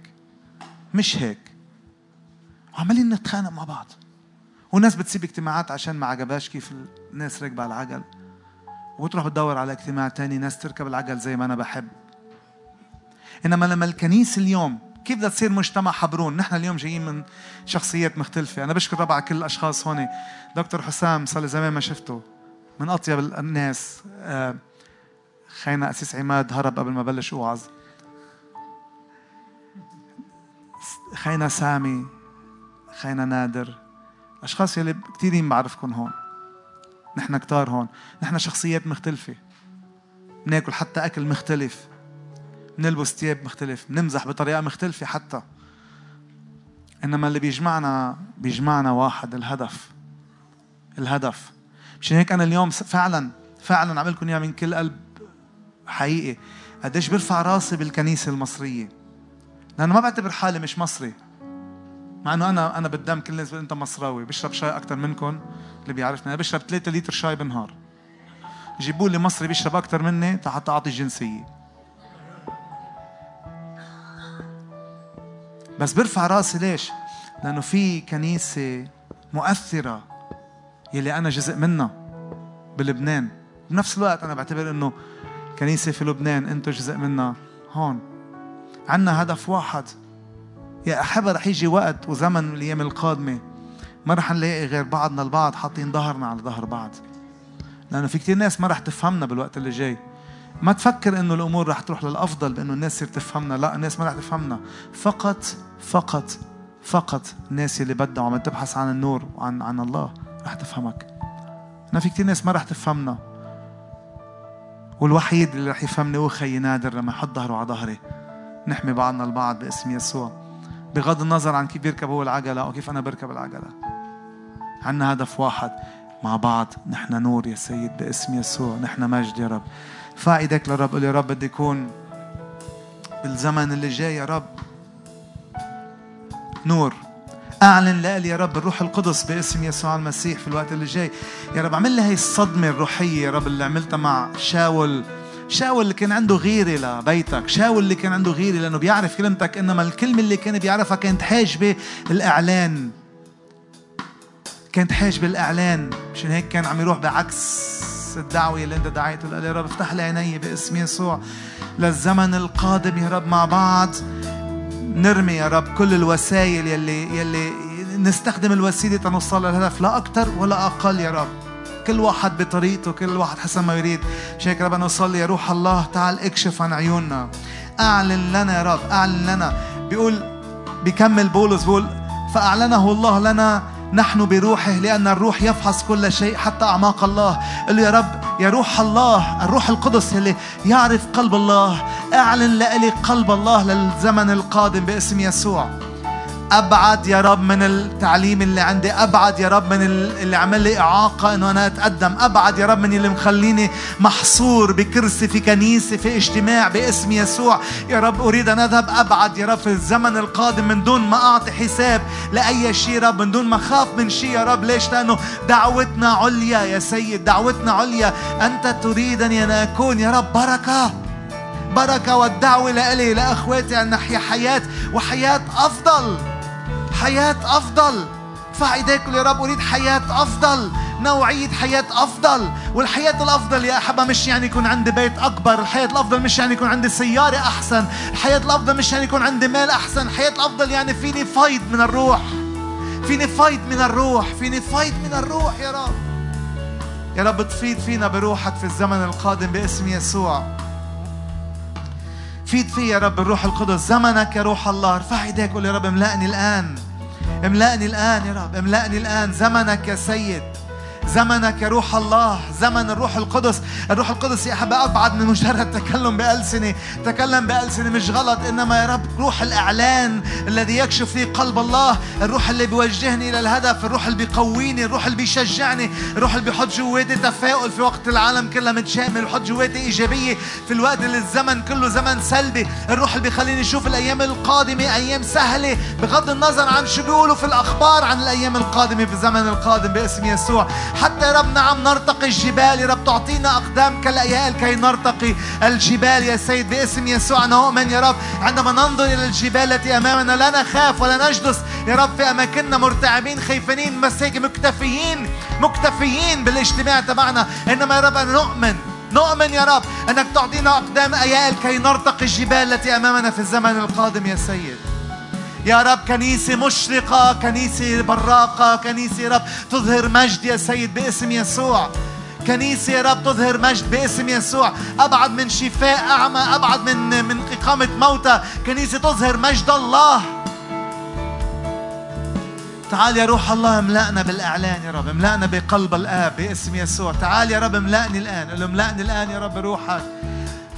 مش هيك. وعمالين نتخانق مع بعض. وناس بتسيب اجتماعات عشان ما عجبهاش كيف الناس راكبة على العجل. وتروح تدور على اجتماع تاني ناس تركب العجل زي ما أنا بحب. إنما لما الكنيسة اليوم كيف بدها تصير مجتمع حبرون؟ نحن اليوم جايين من شخصيات مختلفة. أنا بشكر ربع كل الأشخاص هون. دكتور حسام صار زمان ما شفته. من أطيب الناس. آه، خينا أسيس عماد هرب قبل ما بلش أوعظ. خينا سامي. خينا نادر. أشخاص يلي كثيرين بعرفكم هون. نحن كتار هون. نحن شخصيات مختلفة. بناكل حتى أكل مختلف. بنلبس ثياب مختلف بنمزح بطريقة مختلفة حتى. إنما اللي بيجمعنا بيجمعنا واحد الهدف. الهدف. مشان هيك أنا اليوم فعلا فعلا عم لكم إياها من كل قلب حقيقي. قديش برفع راسي بالكنيسة المصرية. لأنه ما بعتبر حالي مش مصري. مع إنه أنا أنا بالدم كل الناس أنت مصراوي. بشرب شاي أكثر منكم اللي بيعرفني. أنا بشرب 3 لتر شاي بالنهار. جيبوا لي مصري بيشرب أكثر مني حتى أعطي الجنسية. بس برفع راسي ليش؟ لأنه في كنيسة مؤثرة يلي أنا جزء منها بلبنان. بنفس الوقت أنا بعتبر إنه كنيسة في لبنان أنتم جزء منها هون. عنا هدف واحد. يا أحبة رح يجي وقت وزمن الأيام القادمة ما رح نلاقي غير بعضنا البعض حاطين ظهرنا على ظهر بعض. لأنه في كتير ناس ما رح تفهمنا بالوقت اللي جاي. ما تفكر إنه الأمور رح تروح للأفضل بإنه الناس تصير تفهمنا. لا الناس ما رح تفهمنا. فقط فقط فقط الناس اللي بدها وعم تبحث عن النور وعن عن الله رح تفهمك. أنا في كتير ناس ما رح تفهمنا. والوحيد اللي رح يفهمني هو خيي نادر لما يحط ظهره على ظهري. نحمي بعضنا البعض باسم يسوع. بغض النظر عن كيف بيركب هو العجلة أو كيف أنا بركب العجلة. عنا هدف واحد. مع بعض نحن نور يا سيد باسم يسوع. نحن مجد يا رب. ارفع إيدك للرب قول يا رب بدي يكون بالزمن اللي جاي يا رب. نور. أعلن لي يا رب الروح القدس باسم يسوع المسيح في الوقت اللي جاي. يا رب اعمل لي هي الصدمة الروحية يا رب اللي عملتها مع شاول. شاول اللي كان عنده غيرة لبيتك. شاول اللي كان عنده غيرة لأنه بيعرف كلمتك إنما الكلمة اللي كان بيعرفها كانت حاجبة الإعلان كانت حاجبة الإعلان مشان هيك كان عم يروح بعكس. الدعوة اللي أنت دعيته قال يا رب افتح لي عيني باسم يسوع للزمن القادم يا رب مع بعض. نرمي يا رب كل الوسائل يلي يلي نستخدم الوسيلة تنوصل للهدف لا أكثر ولا أقل يا رب. كل واحد بطريقته كل واحد حسب ما يريد. مش هيك رب نصلي يا روح الله تعال اكشف عن عيوننا. أعلن لنا يا رب أعلن لنا. بيقول بيكمل بولس بيقول فأعلنه الله لنا نحن بروحه لأن الروح يفحص كل شيء حتى أعماق الله. له يا رب يا روح الله الروح القدس اللي يعرف قلب الله. أعلن لي قلب الله للزمن القادم باسم يسوع. أبعد يا رب من التعليم اللي عندي أبعد يا رب من اللي عمل لي إعاقة إنه أنا أتقدم أبعد يا رب من اللي مخليني محصور بكرسي في كنيسة في اجتماع باسم يسوع. يا رب أريد أن أذهب أبعد يا رب في الزمن القادم من دون ما أعطي حساب لأي شيء يا رب من دون ما أخاف من شيء يا رب. ليش؟ لأنه دعوتنا عليا يا سيد دعوتنا عليا. أنت تريدني أن اكون يا رب بركة بركة والدعوة لإلي لأخواتي أن نحيا حياة وحياة أفضل. حياة أفضل. ارفع ايديك يا رب أريد حياة أفضل نوعية حياة أفضل. والحياة الأفضل يا أحبة مش يعني يكون عندي بيت أكبر الحياة الأفضل مش يعني يكون عندي سيارة أحسن. الحياة الأفضل مش يعني يكون عندي مال أحسن. الحياة الأفضل يعني فيني فايض من الروح. فيني فايض من الروح فيني فايض من الروح يا رب. يا رب تفيد فينا بروحك في الزمن القادم باسم يسوع. فيد في يا رب الروح القدس زمنك يا روح الله. ارفع إيديك قول يا رب املأني الآن. املأني الآن يا رب املأني الآن زمنك يا سيد. زمنك يا روح الله زمن الروح القدس. الروح القدس يا أحبة أبعد من مجرد تكلم بألسنة. تكلم بألسنة مش غلط إنما يا رب روح الإعلان الذي يكشف في قلب الله. الروح اللي بيوجهني إلى الهدف الروح اللي بيقويني الروح اللي بيشجعني الروح اللي بيحط جواتي تفاؤل في وقت العالم كلها متشامل بيحط جواتي إيجابية في الوقت اللي الزمن كله زمن سلبي. الروح اللي بيخليني أشوف الأيام القادمة أيام سهلة بغض النظر عن شو بيقولوا في الأخبار عن الأيام القادمة في الزمن القادم باسم يسوع. حتى يا رب نعم نرتقي الجبال. يا رب تعطينا أقدام كالأيال كي نرتقي الجبال. يا سيد باسم يسوع أنا أؤمن يا رب عندما ننظر إلى الجبال التي أمامنا لا نخاف ولا نجلس. يا رب في أماكننا مرتعبين خايفين بس هيك مكتفيين مكتفيين بالاجتماع تبعنا. إنما يا رب نؤمن. نؤمن يا رب أنك تعطينا أقدام أيال كي نرتقي الجبال التي أمامنا في الزمن القادم يا سيد. يا رب كنيسة مشرقة كنيسة براقة كنيسة يا رب تظهر مجد يا سيد باسم يسوع. كنيسة يا رب تظهر مجد باسم يسوع. أبعد من شفاء أعمى أبعد من من إقامة موتى. كنيسة تظهر مجد الله. تعال يا روح الله املأنا بالإعلان يا رب املأنا بقلب الآب باسم يسوع. تعال يا رب املأني الآن قل املأني الآن يا رب روحك.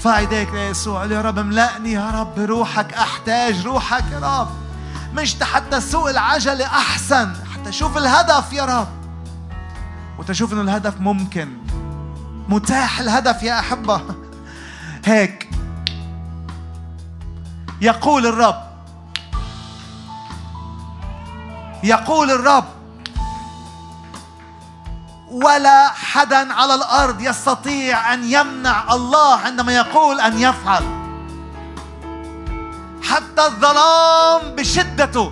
ايديك يا يسوع يا رب املأني يا رب روحك أحتاج روحك يا رب. مش حتى سوق العجلة أحسن. حتى شوف الهدف يا رب. وتشوف إنه الهدف ممكن. متاح الهدف يا أحبة. هيك. يقول الرب. يقول الرب. ولا حدا على الأرض يستطيع أن يمنع الله عندما يقول أن يفعل. حتى الظلام بشدته.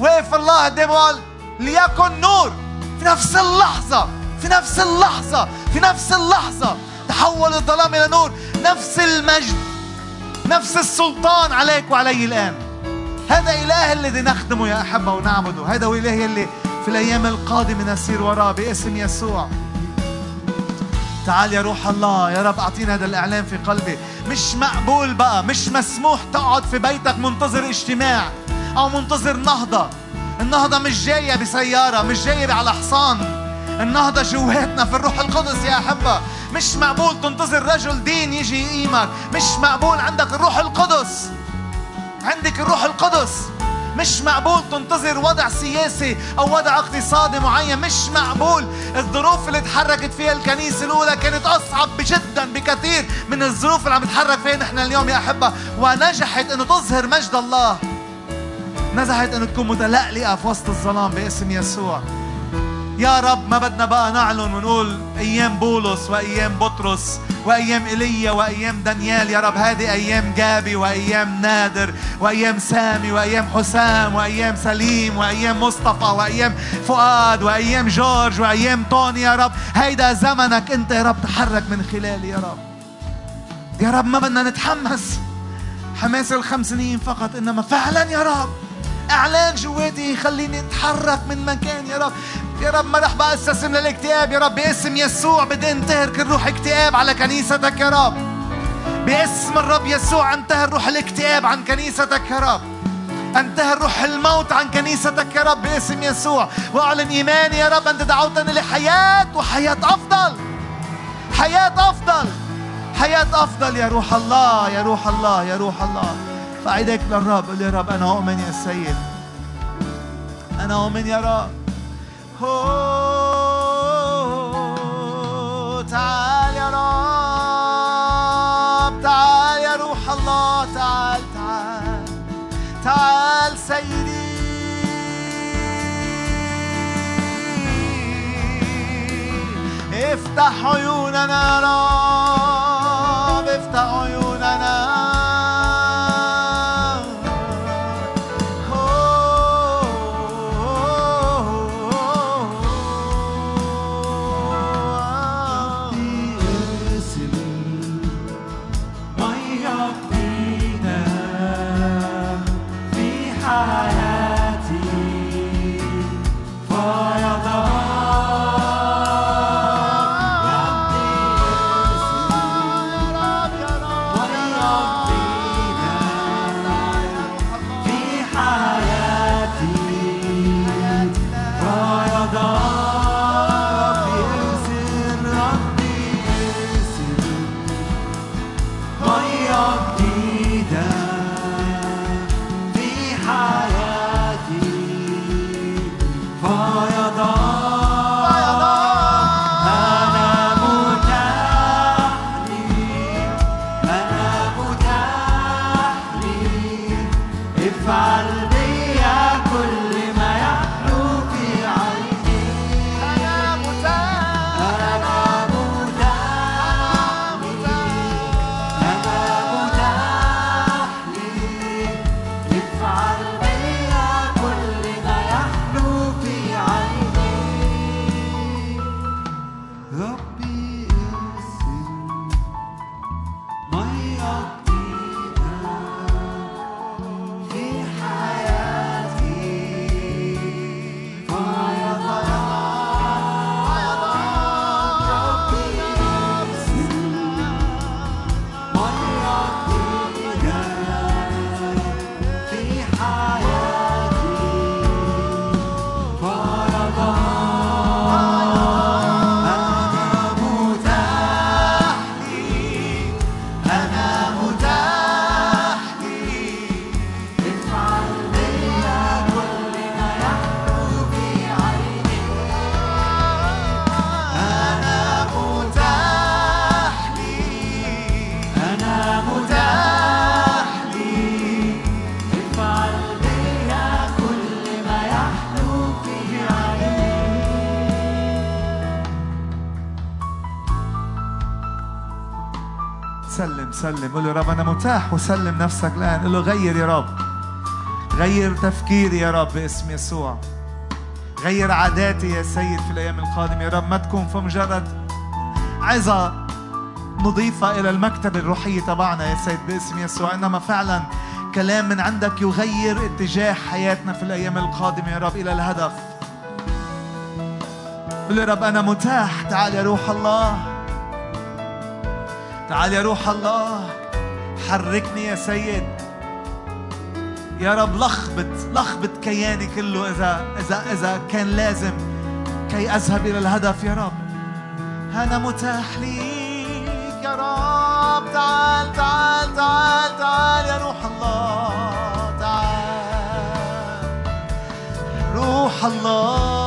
وقف الله قدامه وقال ليكن نور. في نفس اللحظة في نفس اللحظة في نفس اللحظة. تحول الظلام إلى نور. نفس المجد نفس السلطان عليك وعلي الآن. هذا إله الذي نخدمه يا أحبة ونعبده. هذا هو إله اللي في الأيام القادمة نسير وراه باسم يسوع. تعال يا روح الله يا رب أعطينا هذا الإعلان في قلبي. مش مقبول بقى مش مسموح تقعد في بيتك منتظر اجتماع أو منتظر نهضة. النهضة مش جاية بسيارة مش جاية على حصان. النهضة جواتنا في الروح القدس يا أحبة. مش مقبول تنتظر رجل دين يجي يقيمك. مش مقبول عندك الروح القدس. عندك الروح القدس. مش مقبول تنتظر وضع سياسي أو وضع اقتصادي معين مش مقبول. الظروف اللي تحركت فيها الكنيسة الأولى كانت أصعب جدا بكثير من الظروف اللي عم نتحرك فيها نحن اليوم يا أحبة. ونجحت أنه تظهر مجد الله. نزحت أن تكون متلألئة في وسط الظلام باسم يسوع. يا رب ما بدنا بقى نعلن ونقول أيام بولس وأيام بطرس وأيام إيليا وأيام دانيال. يا رب هذه أيام جابي وأيام نادر وأيام سامي وأيام حسام وأيام سليم وأيام مصطفى وأيام فؤاد وأيام جورج وأيام طوني يا رب هيدا زمنك أنت يا رب تحرك من خلالي يا رب. يا رب ما بدنا نتحمس. حماس الخمس سنين فقط إنما فعلا يا رب. أعلان جواتي يخليني اتحرك من مكان يا رب. يا رب ما رح بقى أستسلم للاكتئاب يا رب. باسم يسوع بدي انتهر كل روح اكتئاب على كنيستك يا رب. باسم الرب يسوع انتهر روح الاكتئاب عن كنيستك يا رب. انتهر روح الموت عن كنيستك يا رب. باسم يسوع. واعلن إيماني يا رب انت دعوتني لحياة وحياة أفضل. حياة أفضل. حياة أفضل يا روح الله يا روح الله يا روح الله. فاعيدك للرب قل يا رب أنا اؤمن يا سيد. أنا اؤمن يا رب. تعال يا رب تعال يا روح الله تعال تعال تعال سيدي. افتح عيوننا يا رب. سلم قول له رب أنا متاح. وسلم نفسك الآن. قول له غير يا رب. غير تفكيري يا رب باسم يسوع. غير عاداتي يا سيد في الأيام القادمة. يا رب ما تكون فمجرد عظة نضيفة إلى المكتبة الروحية تبعنا يا سيد باسم يسوع. إنما فعلا كلام من عندك يغير اتجاه حياتنا في الأيام القادمة يا رب إلى الهدف. قل يا رب أنا متاح. تعال يا روح الله. تعال يا روح الله. حركني يا سيد. يا رب لخبط لخبط كياني كله إذا إذا إذا كان لازم كي أذهب إلى الهدف يا رب. أنا متاح ليك يا رب. تعال تعال تعال تعال يا روح الله. تعال. روح الله.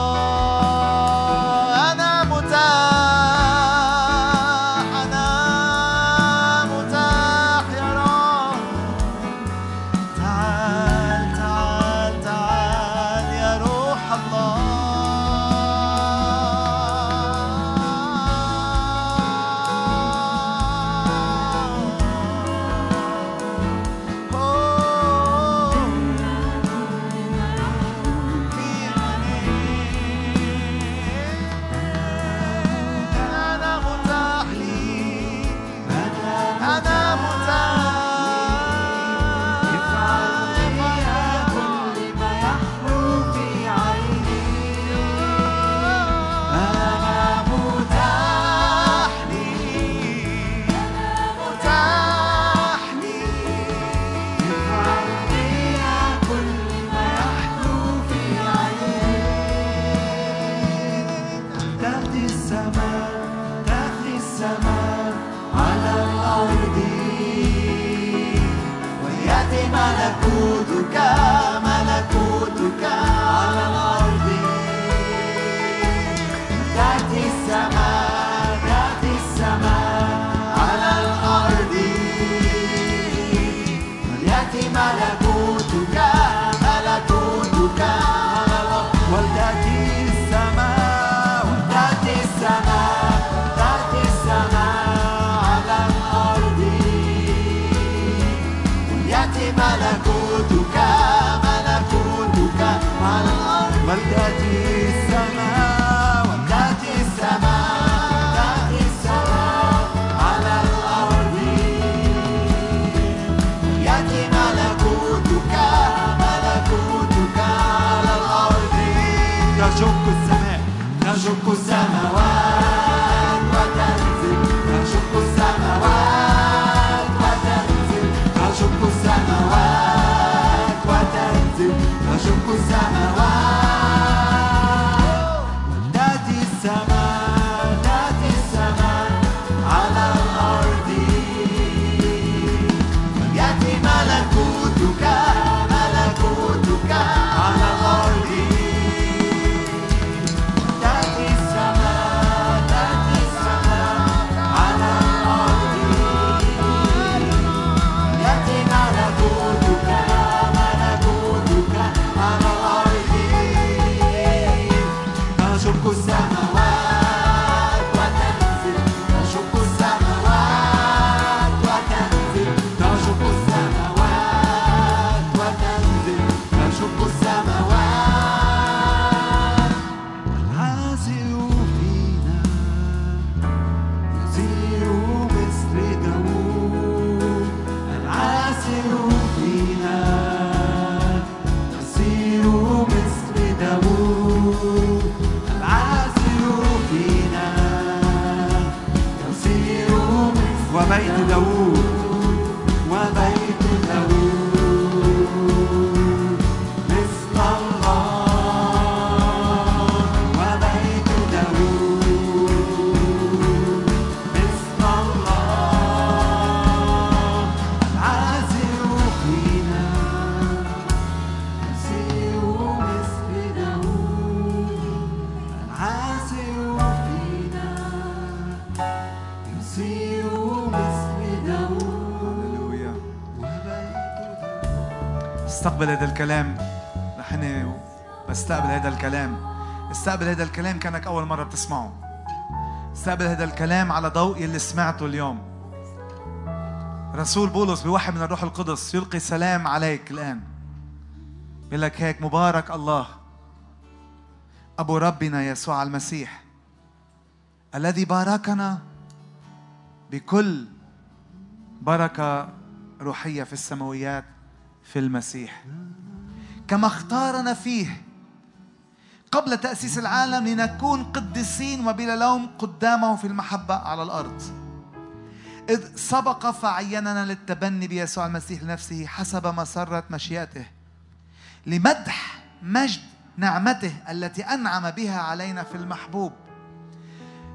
تشق السماوات. الكلام. نحن بستقبل هذا الكلام. استقبل هذا الكلام كانك أول مرة بتسمعه. استقبل هذا الكلام على ضوء اللي سمعته اليوم. رسول بولس بوحي من الروح القدس يلقي سلام عليك الآن. بيقول لك هيك مبارك الله. أبو ربنا يسوع المسيح. الذي باركنا بكل بركة روحية في السماويات في المسيح. كما اختارنا فيه. قبل تأسيس العالم لنكون قديسين وبلا لوم قدامه في المحبة على الأرض. إذ سبق فعيننا للتبني بيسوع المسيح لنفسه حسب مسرة مشيئته لمدح مجد نعمته التي أنعم بها علينا في المحبوب.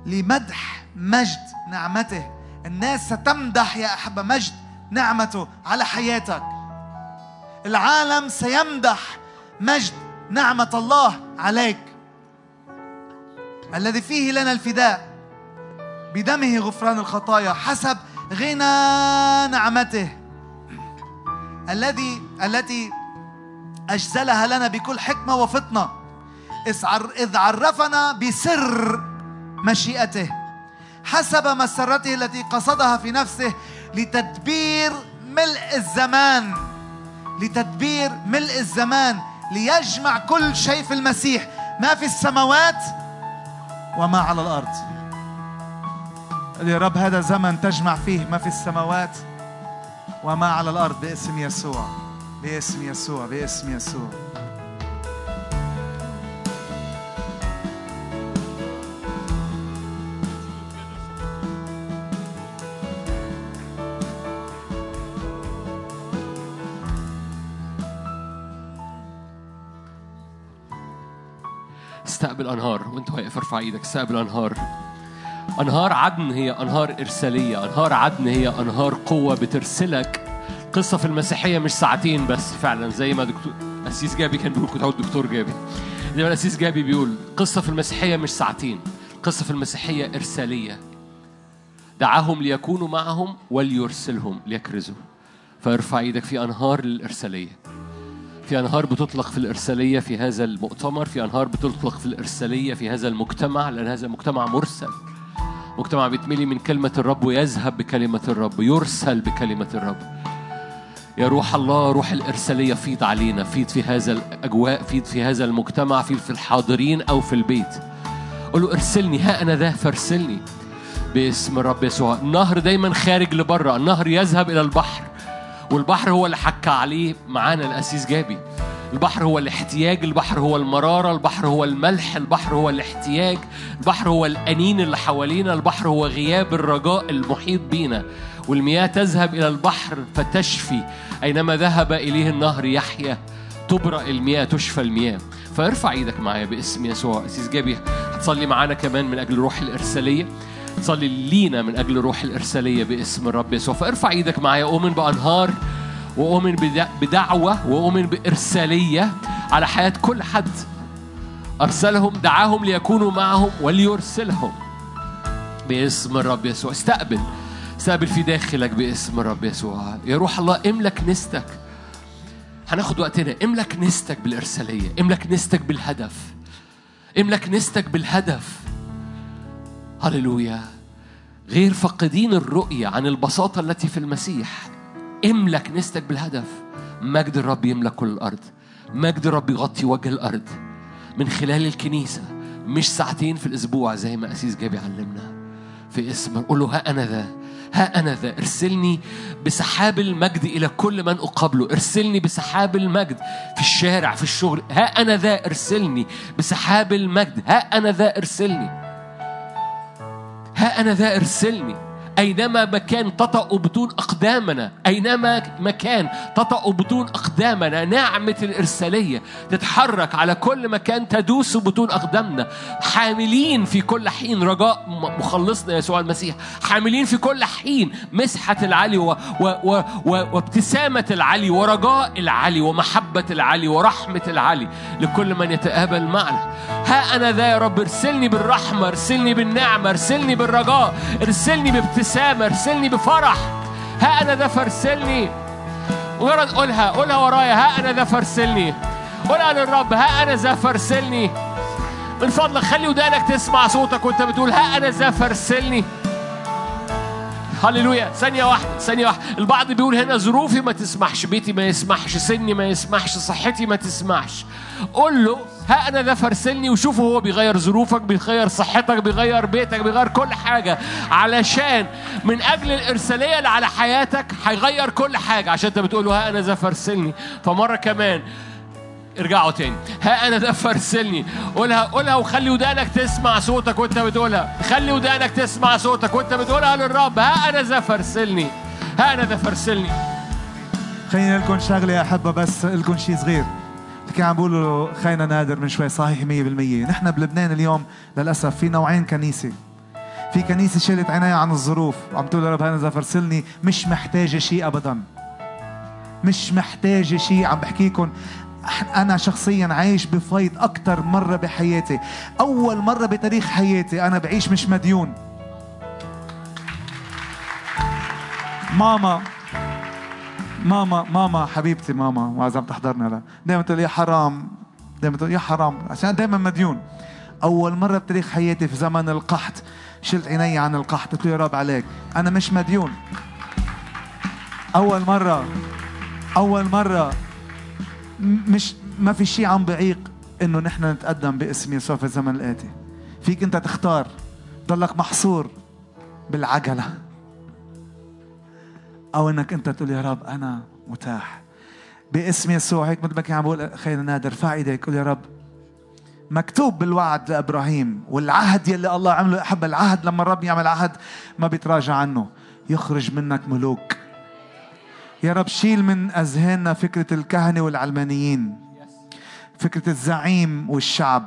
لمدح مجد نعمته. الناس ستمدح يا أحبة مجد نعمته على حياتك. العالم سيمدح مجد نعمة الله عليك. الذي فيه لنا الفداء بدمه غفران الخطايا حسب غنى نعمته. الذي التي أجزلها لنا بكل حكمة وفطنة. إذ عر- إذ عرفنا بسر مشيئته حسب مسرته التي قصدها في نفسه لتدبير ملء الزمان. لتدبير ملء الزمان ليجمع كل شيء في المسيح. ما في السماوات وما على الأرض. يا رب هذا زمن تجمع فيه ما في السماوات وما على الأرض باسم يسوع باسم يسوع باسم يسوع. استقبل انهار وأنت واقف ارفع إيدك استقبل انهار أنهار عدن هي أنهار إرسالية أنهار عدن هي أنهار قوة بترسلك. قصة في المسيحية مش ساعتين بس فعلا زي ما دكتور أسيس جابي كان بيقول كنت دكتور جابي. زي ما الأسيس جابي بيقول قصة في المسيحية مش ساعتين قصة في المسيحية إرسالية. دعاهم ليكونوا معهم وليرسلهم ليكرزوا. فارفع إيدك في أنهار للإرسالية في أنهار بتطلق في الإرسالية في هذا المؤتمر في أنهار بتطلق في الإرسالية في هذا المجتمع لأن هذا المجتمع مرسل. مجتمع بيتملي من كلمة الرب ويذهب بكلمة الرب يرسل بكلمة الرب. يا روح الله روح الإرسالية فيض علينا فيض في هذا الأجواء فيض في هذا المجتمع فيض في الحاضرين أو في البيت. قل له إرسلني ها أنا ذا فارسلني. باسم الرب يسوع. النهر دايما خارج لبره النهر يذهب إلى البحر. والبحر هو اللي حكى عليه معانا الأسيس جابي. البحر هو الاحتياج البحر هو المرارة البحر هو الملح البحر هو الاحتياج البحر هو الأنين اللي حوالينا البحر هو غياب الرجاء المحيط بينا. والمياه تذهب إلى البحر فتشفي أينما ذهب إليه النهر يحيا. تبرأ المياه تشفى المياه. فارفع إيدك معايا باسم يسوع أسيس جابي. هتصلي معانا كمان من أجل روح الإرسالية. تصلي لينا من أجل روح الإرسالية باسم الرب يسوع. فارفع إيدك معايا أؤمن بأنهار وأؤمن بدع- بدعوة وأؤمن بإرسالية على حياة كل حد. أرسلهم دعاهم ليكونوا معهم وليرسلهم باسم الرب يسوع. استقبل استقبل في داخلك باسم الرب يسوع. يا روح الله املك نستك. هناخد وقتنا. املك نستك بالإرسالية املك نستك بالهدف. املك نستك بالهدف. هللويا. غير فاقدين الرؤية عن البساطة التي في المسيح املك نستك بالهدف. مجد الرب يملى كل الأرض. مجد الرب يغطي وجه الأرض. من خلال الكنيسة مش ساعتين في الأسبوع زي ما أسيس جابي علمنا. في اسم قول له ها أنا ذا ها أنا ذا ارسلني بسحاب المجد إلى كل من أقابله. ارسلني بسحاب المجد في الشارع في الشغل. ها أنا ذا ارسلني بسحاب المجد. ها أنا ذا ارسلني. ها أنا ذا إرسلني. أينما مكان تطأ بطون أقدامنا أينما مكان تطأ بطون أقدامنا نعمة الإرسالية تتحرك على كل مكان تدوس بطون أقدامنا. حاملين في كل حين رجاء مخلصنا يسوع المسيح. حاملين في كل حين مسحة العلي و و و وابتسامة العلي ورجاء العلي ومحبة العلي ورحمة العلي لكل من يتقابل معنا. ها أنا ذا يا رب ارسلني بالرحمة ارسلني بالنعمة ارسلني بالرجاء ارسلني بابتسامة ارسلني بفرح. ها أنا ذا فارسلني مجرد قولها قولها ورايا. ها أنا ذا فارسلني قولها للرب ها أنا ذا فارسلني من فضلك خلي ودانك تسمع صوتك وأنت بتقول ها أنا ذا فارسلني هللويا. ثانية واحدة ثانية واحدة. البعض بيقول هنا ظروفي ما تسمحش بيتي ما يسمحش سني ما يسمحش صحتي ما تسمحش. قول له ها أنا ده فرسلني وشوفه هو بيغير ظروفك بيغير صحتك بيغير بيتك بيغير كل حاجة. علشان من أجل الإرسالية اللي على حياتك هيغير كل حاجة. عشان أنت بتقول له أنا ذا فرسلني فمرة كمان ارجعوا تاني. ها أنا ده فرسلني قولها قولها وخلي ودانك تسمع صوتك وأنت بتقولها. خلي ودانك تسمع صوتك وأنت بتقولها للرب. ها أنا ذا فرسلني ها أنا ذا فرسلني خليني لكم شغلة يا أحبة بس لكم شيء صغير. كان عم بقولوا خينا نادر من شوي صحيح 100% نحن بلبنان اليوم للأسف في نوعين كنيسة. في كنيسة شالت عينيها عن الظروف. وعم تقول يا رب هذا فرسلني مش محتاجة شيء ابدا. مش محتاجة شيء. عم بحكيكم أنا شخصيا عايش بفيض أكتر مرة بحياتي. أول مرة بتاريخ حياتي أنا بعيش مش مديون. ماما ماما ماما حبيبتي ماما وإذا عم تحضرنا لا. دائما تقول يا حرام دائما تقول يا حرام عشان دائما مديون. أول مرة بتاريخ حياتي في زمن القحط شلت عيني عن القحط قلت له يا رب عليك. أنا مش مديون. أول مرة أول مرة م- مش ما في شيء عم بعيق إنه نحن نتقدم باسم يسوع في الزمن الآتي. فيك أنت تختار ضلك محصور بالعجلة. أو إنك أنت تقول يا رب أنا متاح. باسم يسوع هيك مثل ما كان عم بقول خير نادر ايديك قول يا رب. مكتوب بالوعد لإبراهيم والعهد يلي الله عمله أحب العهد لما الرب يعمل عهد ما بيتراجع عنه. يخرج منك ملوك. يا رب شيل من أذهاننا فكرة الكهنة والعلمانيين فكرة الزعيم والشعب.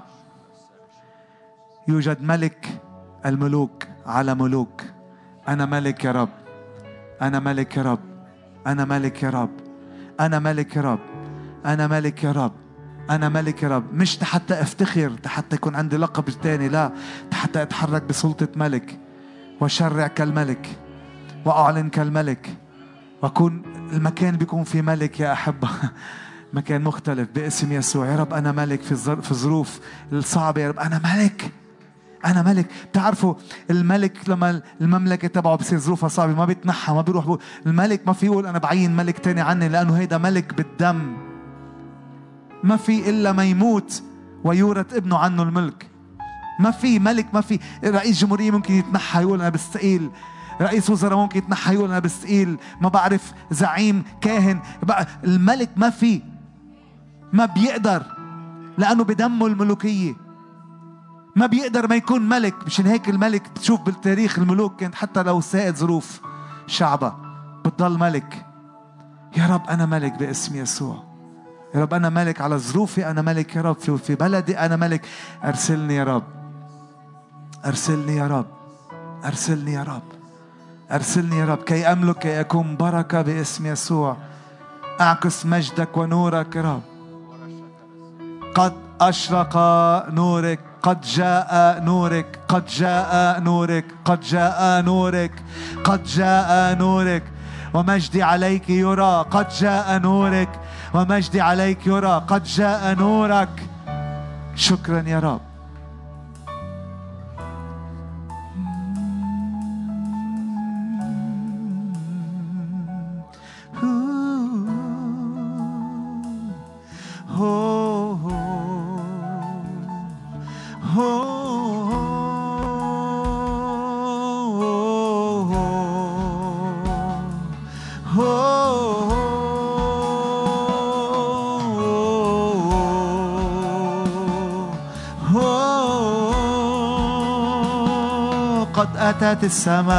يوجد ملك الملوك على ملوك. أنا ملك يا رب. أنا ملك يا رب. أنا ملك يا رب. أنا ملك يا رب. أنا ملك يا رب. أنا ملك يا رب. مش حتى أفتخر حتى يكون عندي لقب تاني لا. حتى أتحرك بسلطة ملك. وأشرع كالملك. وأعلن كالملك. وأكون المكان بيكون في ملك يا أحبة. مكان مختلف باسم يسوع. يا رب أنا ملك في الظروف الصعبة. يا رب أنا ملك. أنا ملك. بتعرفوا الملك لما المملكة تبعه بصير ظروفها صعبة ما بيتنحى ما بيروح. بقول الملك ما في يقول أنا بعين ملك تاني عني لأنه هيدا ملك بالدم. ما في إلا ما يموت ويورث ابنه عنه الملك. ما في ملك ما في. رئيس جمهورية ممكن يتنحى يقول أنا بستقيل. رئيس وزراء ممكن يتنحى يقول أنا بستقيل. ما بعرف زعيم كاهن. الملك ما في. ما بيقدر. لأنه بدمه الملوكية. ما بيقدر ما يكون ملك مشان هيك الملك بتشوف بالتاريخ الملوك كانت حتى لو ساءت ظروف شعبها بتضل ملك. يا رب أنا ملك باسم يسوع. يا رب أنا ملك على ظروفي أنا ملك يا رب في بلدي أنا ملك. أرسلني يا رب. أرسلني يا رب. أرسلني يا رب. أرسلني يا رب. كي أملك كي أكون بركة باسم يسوع. أعكس مجدك ونورك يا رب. قد أشرق نورك قد جاء نورك قد جاء نورك قد جاء نورك قد جاء نورك. ومجدي عليك يرى قد جاء نورك. ومجدي عليك يرى قد جاء نورك. شكرا يا رب. أتت السماء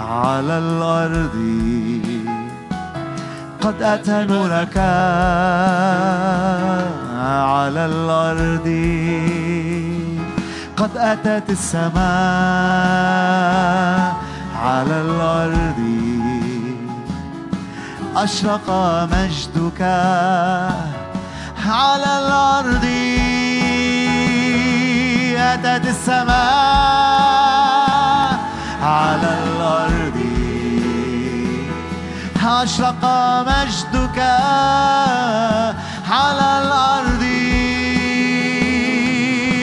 على الأرض. قد أتى نورك على الأرض. قد أتت السماء على الأرض. أشرق مجدك على الأرض. أتت السماء على الأرض. أشرق مجدك على الأرض.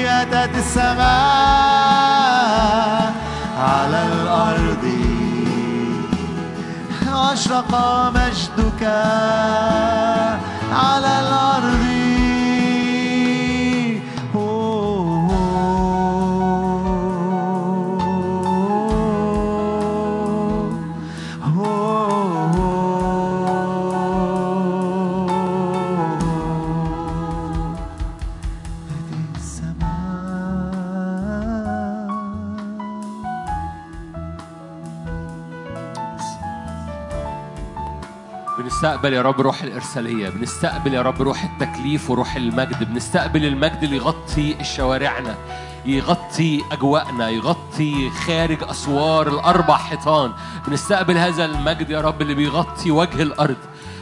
أتت السماء على الأرض. أشرق مجدك على الأرض. بنستقبل يا رب روح الإرسالية بنستقبل يا رب روح التكليف وروح المجد بنستقبل المجد اللي يغطي شوارعنا يغطي أجواءنا يغطي خارج أسوار الأربع حيطان. بنستقبل هذا المجد يا رب اللي بيغطي وجه الأرض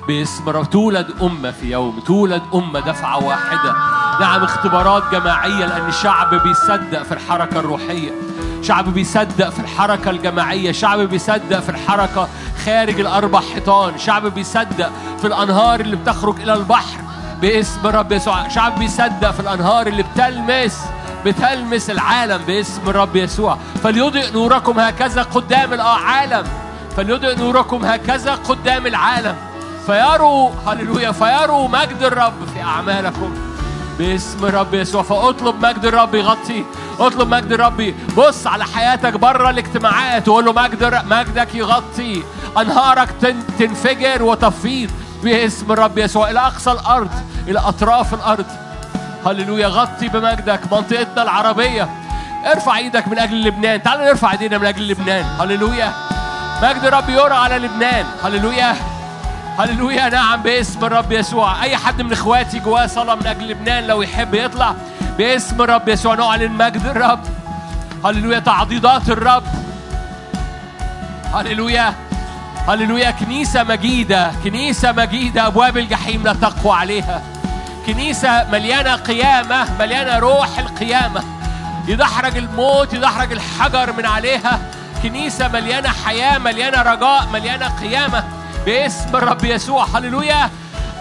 باسم رب. تولد أمة في يوم تولد أمة دفعة واحدة. نعم اختبارات جماعية لأن الشعب بيصدق في الحركة الروحية. شعب بيصدق في الحركة الجماعية شعب بيصدق في الحركة خارج الأربع حيطان. شعب بيصدق في الأنهار اللي بتخرج إلى البحر باسم رب يسوع. شعب بيصدق في الأنهار اللي بتلمس بتلمس العالم باسم رب يسوع. فليضئ نوركم هكذا قدام العالم. فليضئ نوركم هكذا قدام العالم. فيروا هللويا. فيروا مجد الرب في أعمالكم. باسم رب يسوع. فاطلب مجد الرب يغطي اطلب مجد الرب بص على حياتك بره الاجتماعات وقول له مجد مجدك يغطي. انهارك تن- تنفجر وتفيض باسم الرب يسوع. إلى أقصى الأرض إلى أطراف الأرض. هللويا. غطي بمجدك. منطقتنا العربية. ارفع إيدك من أجل لبنان. تعال نرفع ايدينا من أجل لبنان. هللويا. مجد الرب يرى على لبنان. هللويا. هللويا نعم باسم الرب يسوع. أي حد من إخواتي جواه صلاة من أجل لبنان لو يحب يطلع باسم الرب يسوع نعلن مجد الرب. هللويا تعضيدات الرب. هللويا هللويا كنيسة مجيدة كنيسة مجيدة أبواب الجحيم لا تقوى عليها. كنيسة مليانة قيامة مليانة روح القيامة. يدحرج الموت يدحرج الحجر من عليها. كنيسة مليانة حياة مليانة رجاء مليانة قيامة. باسم الرب يسوع هللويا.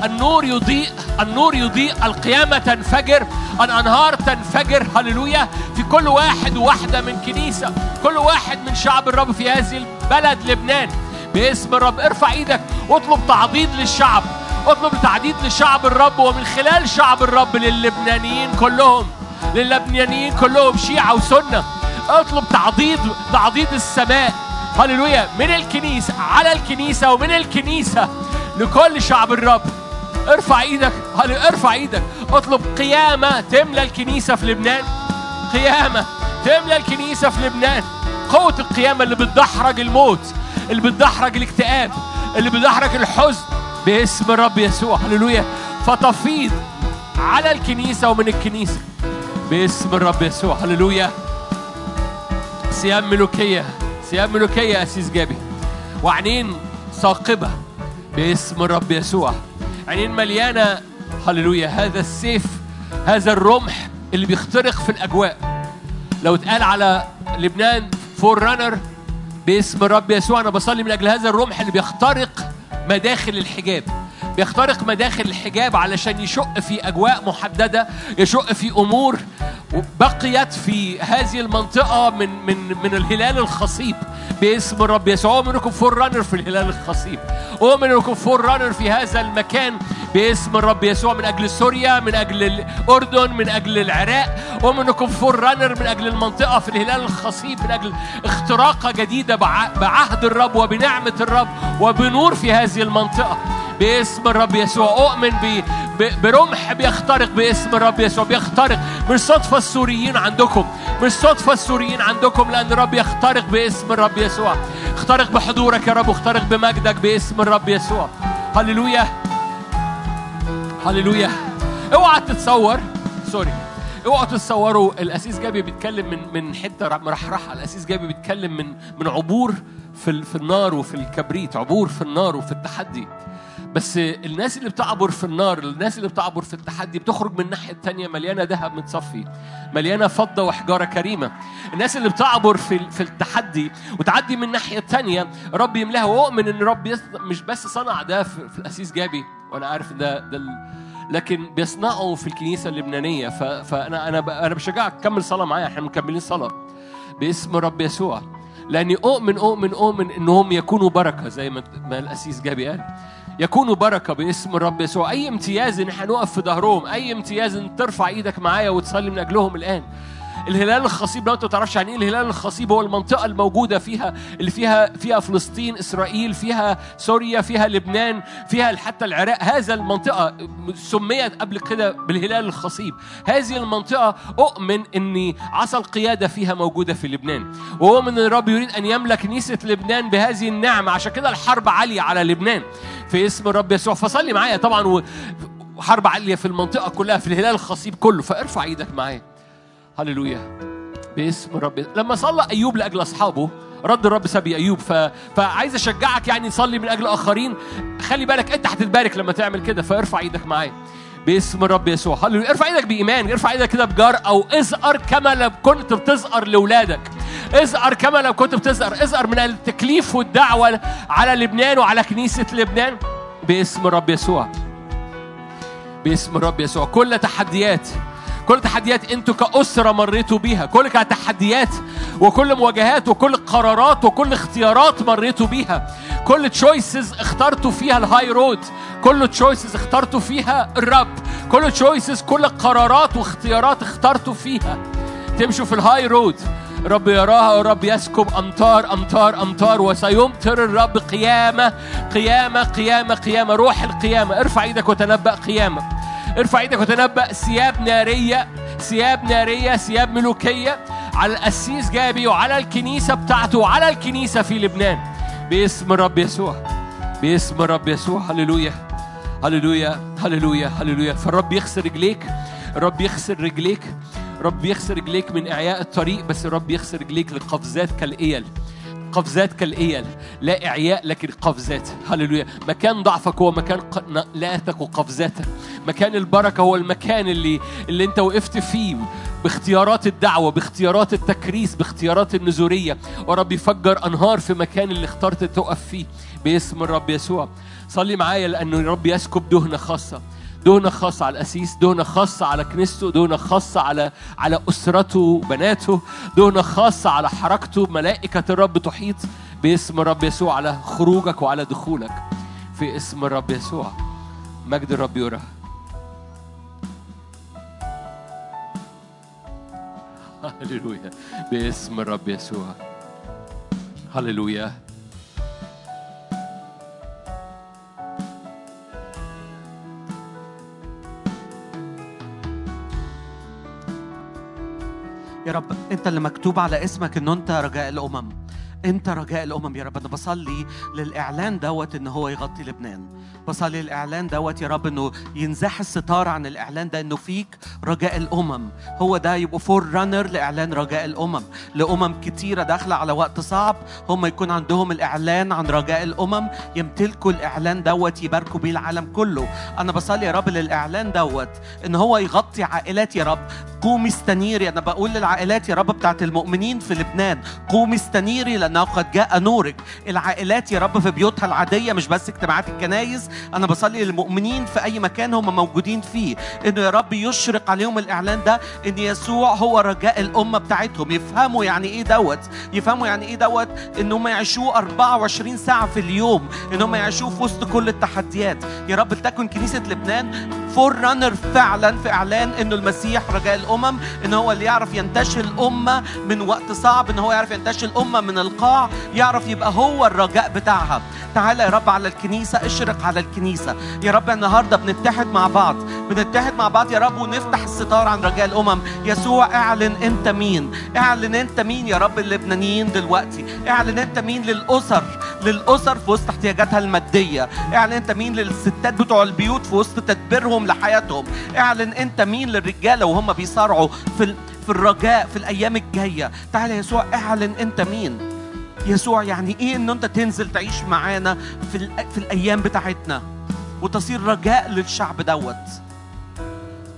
النور يضيء النور يضيء القيامة تنفجر الأنهار تنفجر هللويا. في كل واحد وواحدة من كنيسة كل واحد من شعب الرب في هذه البلد لبنان. باسم الرب ارفع إيدك واطلب تعضيد للشعب اطلب تعضيد لشعب الرب ومن خلال شعب الرب للبنانيين كلهم للبنانيين كلهم شيعة وسنة اطلب تعضيد تعضيد السماء. هللويا. من الكنيسة على الكنيسة ومن الكنيسة. لكل شعب الرب. ارفع إيدك. ارفع إيدك. اطلب قيامة تملى الكنيسة في لبنان. قيامة تملى الكنيسة في لبنان. قوة القيامة اللي بتدحرج الموت اللي بتدحرج الاكتئاب اللي بتدحرج الحزن باسم الرب يسوع. هللويا. فتفيض على الكنيسة ومن الكنيسة باسم الرب يسوع. هللويا. ثياب ملوكية. ثياب ملوكية يا أسيس جابي. وعينين ثاقبة باسم الرب يسوع. عينين مليانة هللويا هذا السيف هذا الرمح اللي بيخترق في الأجواء. لو اتقال على لبنان forerunner باسم الرب يسوع أنا بصلي من أجل هذا الرمح اللي بيخترق مداخل الحجاب. بيخترق مداخل الحجاب علشان يشق في أجواء محددة يشق في أمور بقيت في هذه المنطقة من من من الهلال الخصيب. باسم الرب يسوع. أؤمن أنكم forerunner في الهلال الخصيب. أؤمن أنكم forerunner في هذا المكان. باسم الرب يسوع من أجل سوريا من أجل الأردن من أجل العراق. أؤمن أنكم forerunner من أجل المنطقة في الهلال الخصيب من أجل اختراقة جديدة بع- بعهد الرب وبنعمة الرب وبنور في هذه المنطقة. باسم الرب يسوع. أؤمن. برمح بيخترق باسم الرب يسوع. بيخترق مش صدفة السوريين عندكم. مش صدفة السوريين عندكم لأن الرب يخترق باسم الرب يسوع. اخترق بحضورك يا رب واخترق بمجدك باسم الرب يسوع. هللويا. هللويا. اوعى تتصور سوري. اوعوا تتصوروا الأسيس جابي بيتكلم من من حتة مرحرحه الأسيس جابي بيتكلم من من عبور في في النار وفي الكبريت عبور في النار وفي التحدي. بس الناس اللي بتعبر في النار الناس اللي بتعبر في التحدي بتخرج من الناحية التانية مليانة ذهب متصفي مليانة فضة وحجارة كريمة. الناس اللي بتعبر في في التحدي وتعدي من الناحية التانية رب يملاها. وأؤمن إن رب مش بس صنع ده في, في الأسيس جابي وأنا عارف ده ده لكن بيصنعه في الكنيسة اللبنانية. فأنا أنا أنا بشجعك. كمل صلاة معايا إحنا مكملين صلاة. باسم رب يسوع. لأني أؤمن أؤمن أؤمن إنهم يكونوا بركة زي ما الاسيس جابي قال. يكونوا بركة باسم الرب يسوع. أي امتياز ان إحنا نقف في ظهرهم أي امتياز ان ترفع إيدك معايا وتصلي من أجلهم الآن. الهلال الخصيب لو انت ما تعرفش يعني إيه الهلال الخصيب هو المنطقة الموجودة فيها اللي فيها فيها فلسطين إسرائيل فيها سوريا فيها لبنان فيها حتى العراق. هذا المنطقة سميت قبل كده بالهلال الخصيب. هذه المنطقة أؤمن ان عصا القيادة فيها موجودة في لبنان. وأؤمن إن الرب يريد أن يملك كنيسه لبنان بهذه النعمة. عشان كده الحرب عالية على لبنان. في اسم الرب يسوع. فصلي معايا طبعا وحرب عالية في المنطقة كلها في الهلال الخصيب كله. فارفع إيدك معايا. هللويا. باسم الرب لما صلى أيوب لأجل أصحابه رد الرب سبي أيوب. ف... فعايز أشجعك يعني صلي من أجل آخرين. خلي بالك أنت هتتبارك لما تعمل كده فارفع إيدك معايا. باسم الرب يسوع. هللويا. ارفع إيدك بإيمان. ارفع إيدك كده بجار أو ازقر كما لو كنت بتزقر لأولادك. ازقر كما لو كنت بتزقر ازقر من التكليف والدعوة على لبنان وعلى كنيسة لبنان. باسم الرب يسوع. باسم الرب يسوع. كل تحديات كل تحديات أنتوا كأسرة مريتوا بيها كل تحديات وكل مواجهات وكل قرارات وكل اختيارات مريتوا بيها. كل choices اخترتوا فيها ال high road كل choices اخترتوا فيها الرب كل choices كل قرارات واختيارات اخترتوا فيها. تمشوا في ال high road رب يراها ورب يسكب امطار امطار امطار وسيمطر الرب قيامة قيامة قيامة قيامة روح القيامة. ارفع إيدك وتنبأ قيامة. ارفع إيدك وتنبأ. ثياب نارية ثياب نارية ثياب ملوكية. على القسيس جابي وعلى الكنيسة بتاعته وعلى الكنيسة في لبنان. باسم الرب يسوع باسم الرب يسوع. هللويا هللويا هللويا هللويا. فالرب يغسل رجليك الرب يغسل رجليك. رب يغسل رجليك من إعياء الطريق بس الرب يغسل رجليك لقفزات كالإيل. قفزات كالإيل. لا إعياء لكن قفزات. هللويا. مكان ضعفك هو مكان نقلاتك وقفزاتك مكان البركة هو المكان اللي اللي أنت وقفت فيه. باختيارات الدعوة باختيارات التكريس باختيارات النزورية. ورب يفجر أنهار في مكان اللي اخترت تقف فيه. باسم الرب يسوع. صلي معايا لأنه الرب يسكب دهنة خاصة. دهنة خاصة على الأسيس دهنة خاصة على كنيسته دهنة خاصة على على أسرته بناته دهنة خاصة على حركته ملائكة الرب تحيط باسم الرب يسوع على خروجك وعلى دخولك. في اسم الرب يسوع مجد الرب يرى. هللويا باسم الرب يسوع. هللويا. يا رب. انت اللي مكتوب على اسمك ان انت رجاء الامم. انت رجاء الأمم يا رب؟ أنا بصلي للإعلان دوت إن هو يغطي لبنان. بصلي للإعلان دوت يا رب إنه ينزاح الستار عن الإعلان ده إنه فيك رجاء الأمم. هو ده يبقوا forerunner لإعلان رجاء الأمم. لأمم كتيرة داخلة على وقت صعب. هم يكون عندهم الإعلان عن رجاء الأمم. يمتلكوا الإعلان دوت يباركوا بيه العالم كله. أنا بصلي يا رب للإعلان دوت إن هو يغطي عائلات يا رب. قومي استنيري. أنا بقول للعائلات يا رب بتاعت المؤمنين في لبنان. قومي استنيري لأنه قد جاء نورك. العائلات يا رب في بيوتها العادية مش بس اجتماعات الكنايس. أنا بصلي للمؤمنين في أي مكان هم موجودين فيه. إنه يا رب يشرق عليهم الإعلان ده إن يسوع هو رجاء الأمة بتاعتهم. يفهموا يعني إيه دوت؟ يفهموا يعني إيه دوت؟ إن هم يعيشوه 24 ساعة في اليوم. إن هم يعيشوه في وسط كل التحديات. يا رب لتكن كنيسة لبنان forerunner فعلا في إعلان إنه المسيح رجاء الأمم. إن هو اللي يعرف ينتشل الأمة من وقت صعب. إن هو يعرف ينتشل الأمة من القاع يعرف يبقى هو الرجاء بتاعها. تعالى يا رب على الكنيسة اشرق على الكنيسة. يا رب النهارده بنتحد مع بعض بنتحد مع بعض يا رب ونفتح الستار عن رجاء الأمم. يسوع اعلن انت مين. اعلن انت مين يا رب اللبنانيين دلوقتي. اعلن انت مين للأسر للأسر في وسط احتياجاتها المادية. اعلن انت مين للستات بتوع البيوت في وسط تدبيرهم لحياتهم. اعلن انت مين للرجالة وهم بيصارعوا في في الرجاء في الأيام الجاية. تعالى يا يسوع اعلن انت مين. يسوع يعني إيه إن أنت تنزل تعيش معانا في في الأيام بتاعتنا وتصير رجاء للشعب دوت؟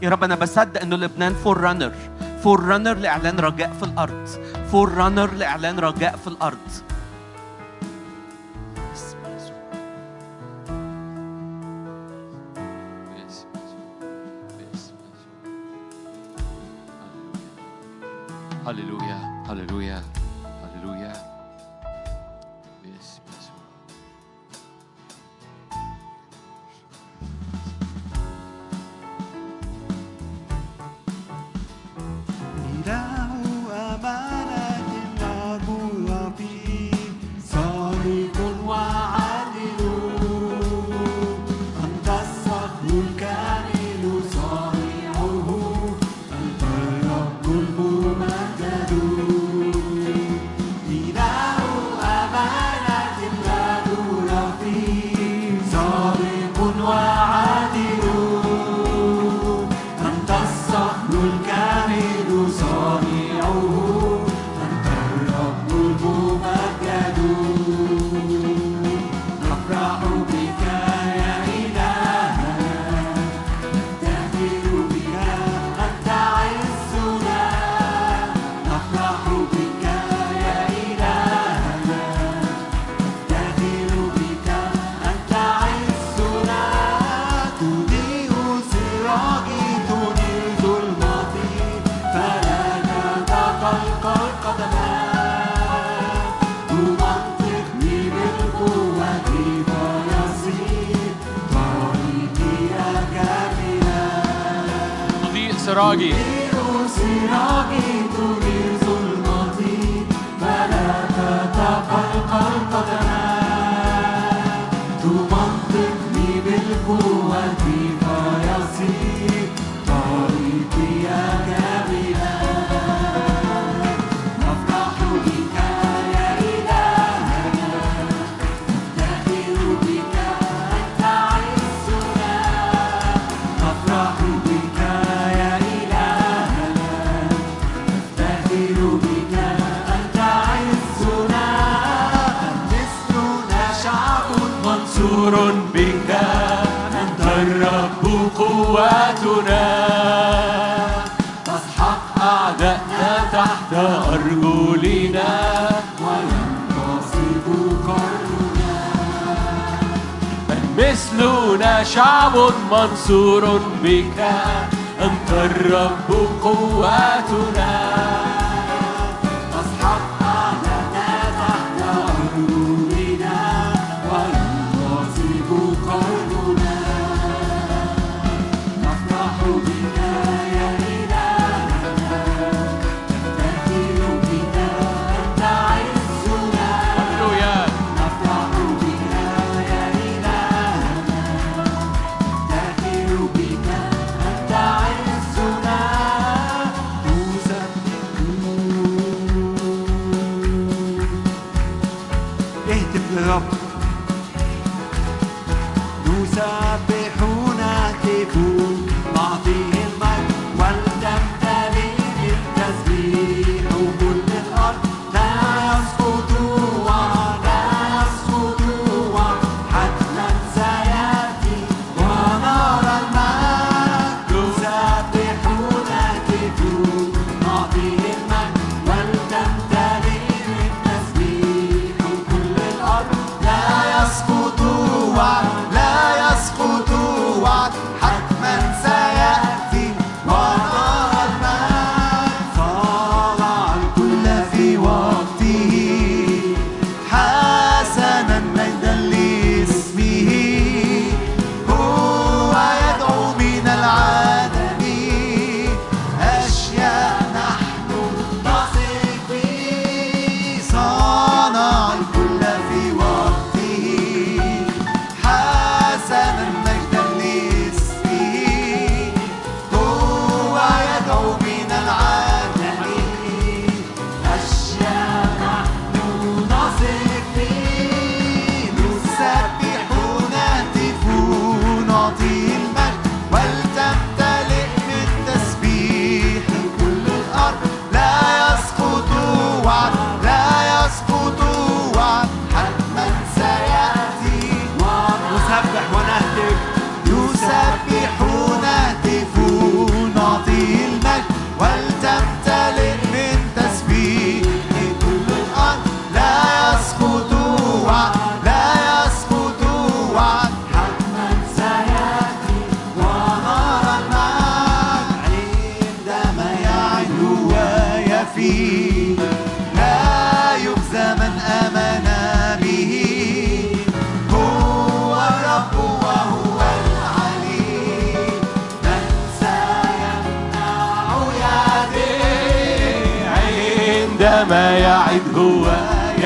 يا رب أنا بصدق إنه لبنان forerunner forerunner لإعلان رجاء في الأرض. forerunner لإعلان رجاء في الأرض. هللويا هللويا إله سراجي تضيء سراجي شعب منصور بك أنت الرب قوتنا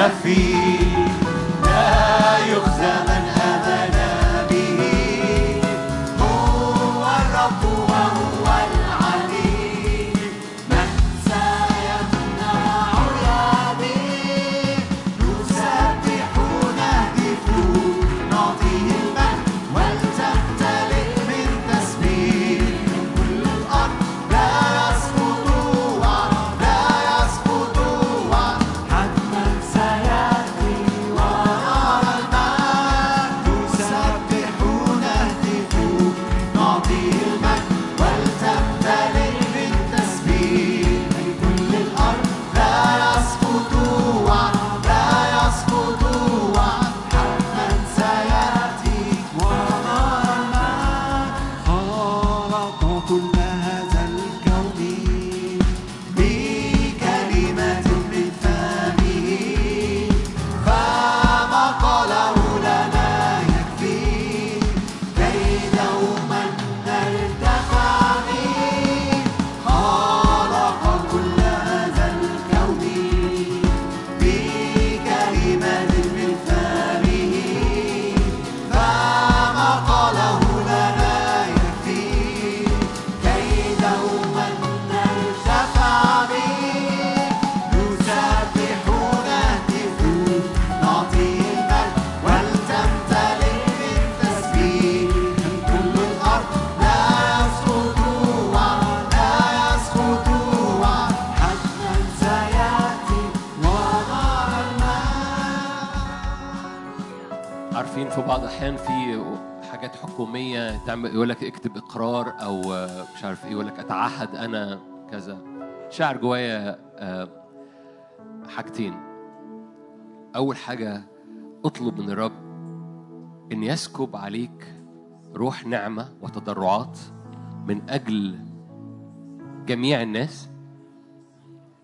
يفي لا شاعر جوايا آه، حاجتين. أول حاجة اطلب من الرب إن يسكب عليك روح نعمة وتضرعات من أجل جميع الناس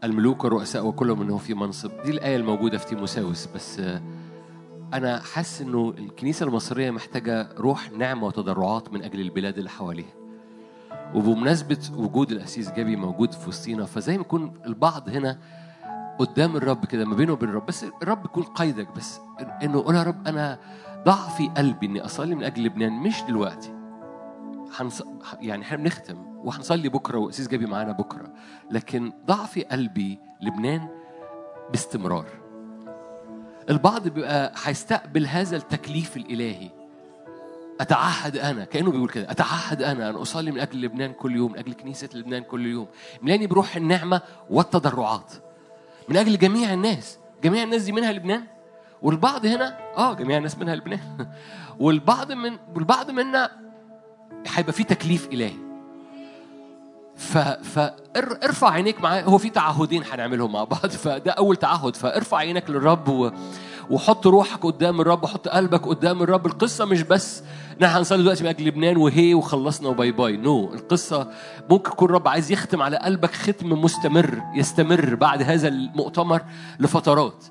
الملوك والرؤساء وكل من هو في منصب. دي الآية الموجودة في تيموساوس. بس آه، أنا حاسس إنه الكنيسة المصرية محتاجة روح نعمة وتضرعات من أجل البلاد اللي حواليها. وبمناسبة وجود الأسيس جابي موجود في وسطينا فزي ما يكون البعض هنا قدام الرب كده ما بينه وبين الرب. بس الرب يكون قيدك بس إنه قول يا رب أنا ضع في قلبي إني أصلي من أجل لبنان مش دلوقتي. هنص... يعني إحنا بنختم وهنصلي بكرة واسيس جابي معانا بكرة. لكن ضع في قلبي لبنان باستمرار. البعض بيبقى هيستقبل هذا التكليف الإلهي. أتعهد أنا كأنه بيقول كده أتعهد أنا أن أصلي من أجل لبنان كل يوم من أجل كنيسة لبنان كل يوم ملاني بروح النعمة والتضرعات من أجل جميع الناس جميع الناس دي منها لبنان؟ والبعض هنا آه جميع الناس منها لبنان. والبعض من والبعض منا هيبقى في تكليف إلهي. ف فارفع عينيك معاه هو في تعهدين هنعملهم مع بعض فده أول تعهد فارفع عينك للرب و... وحط روحك قدام الرب وحط قلبك قدام الرب. القصة مش بس إن إحنا هنصلي دلوقتي من أجل لبنان وهي وخلصنا و bye bye. no no. القصة ممكن يكون الرب عايز يختم على قلبك ختم مستمر يستمر بعد هذا المؤتمر لفترات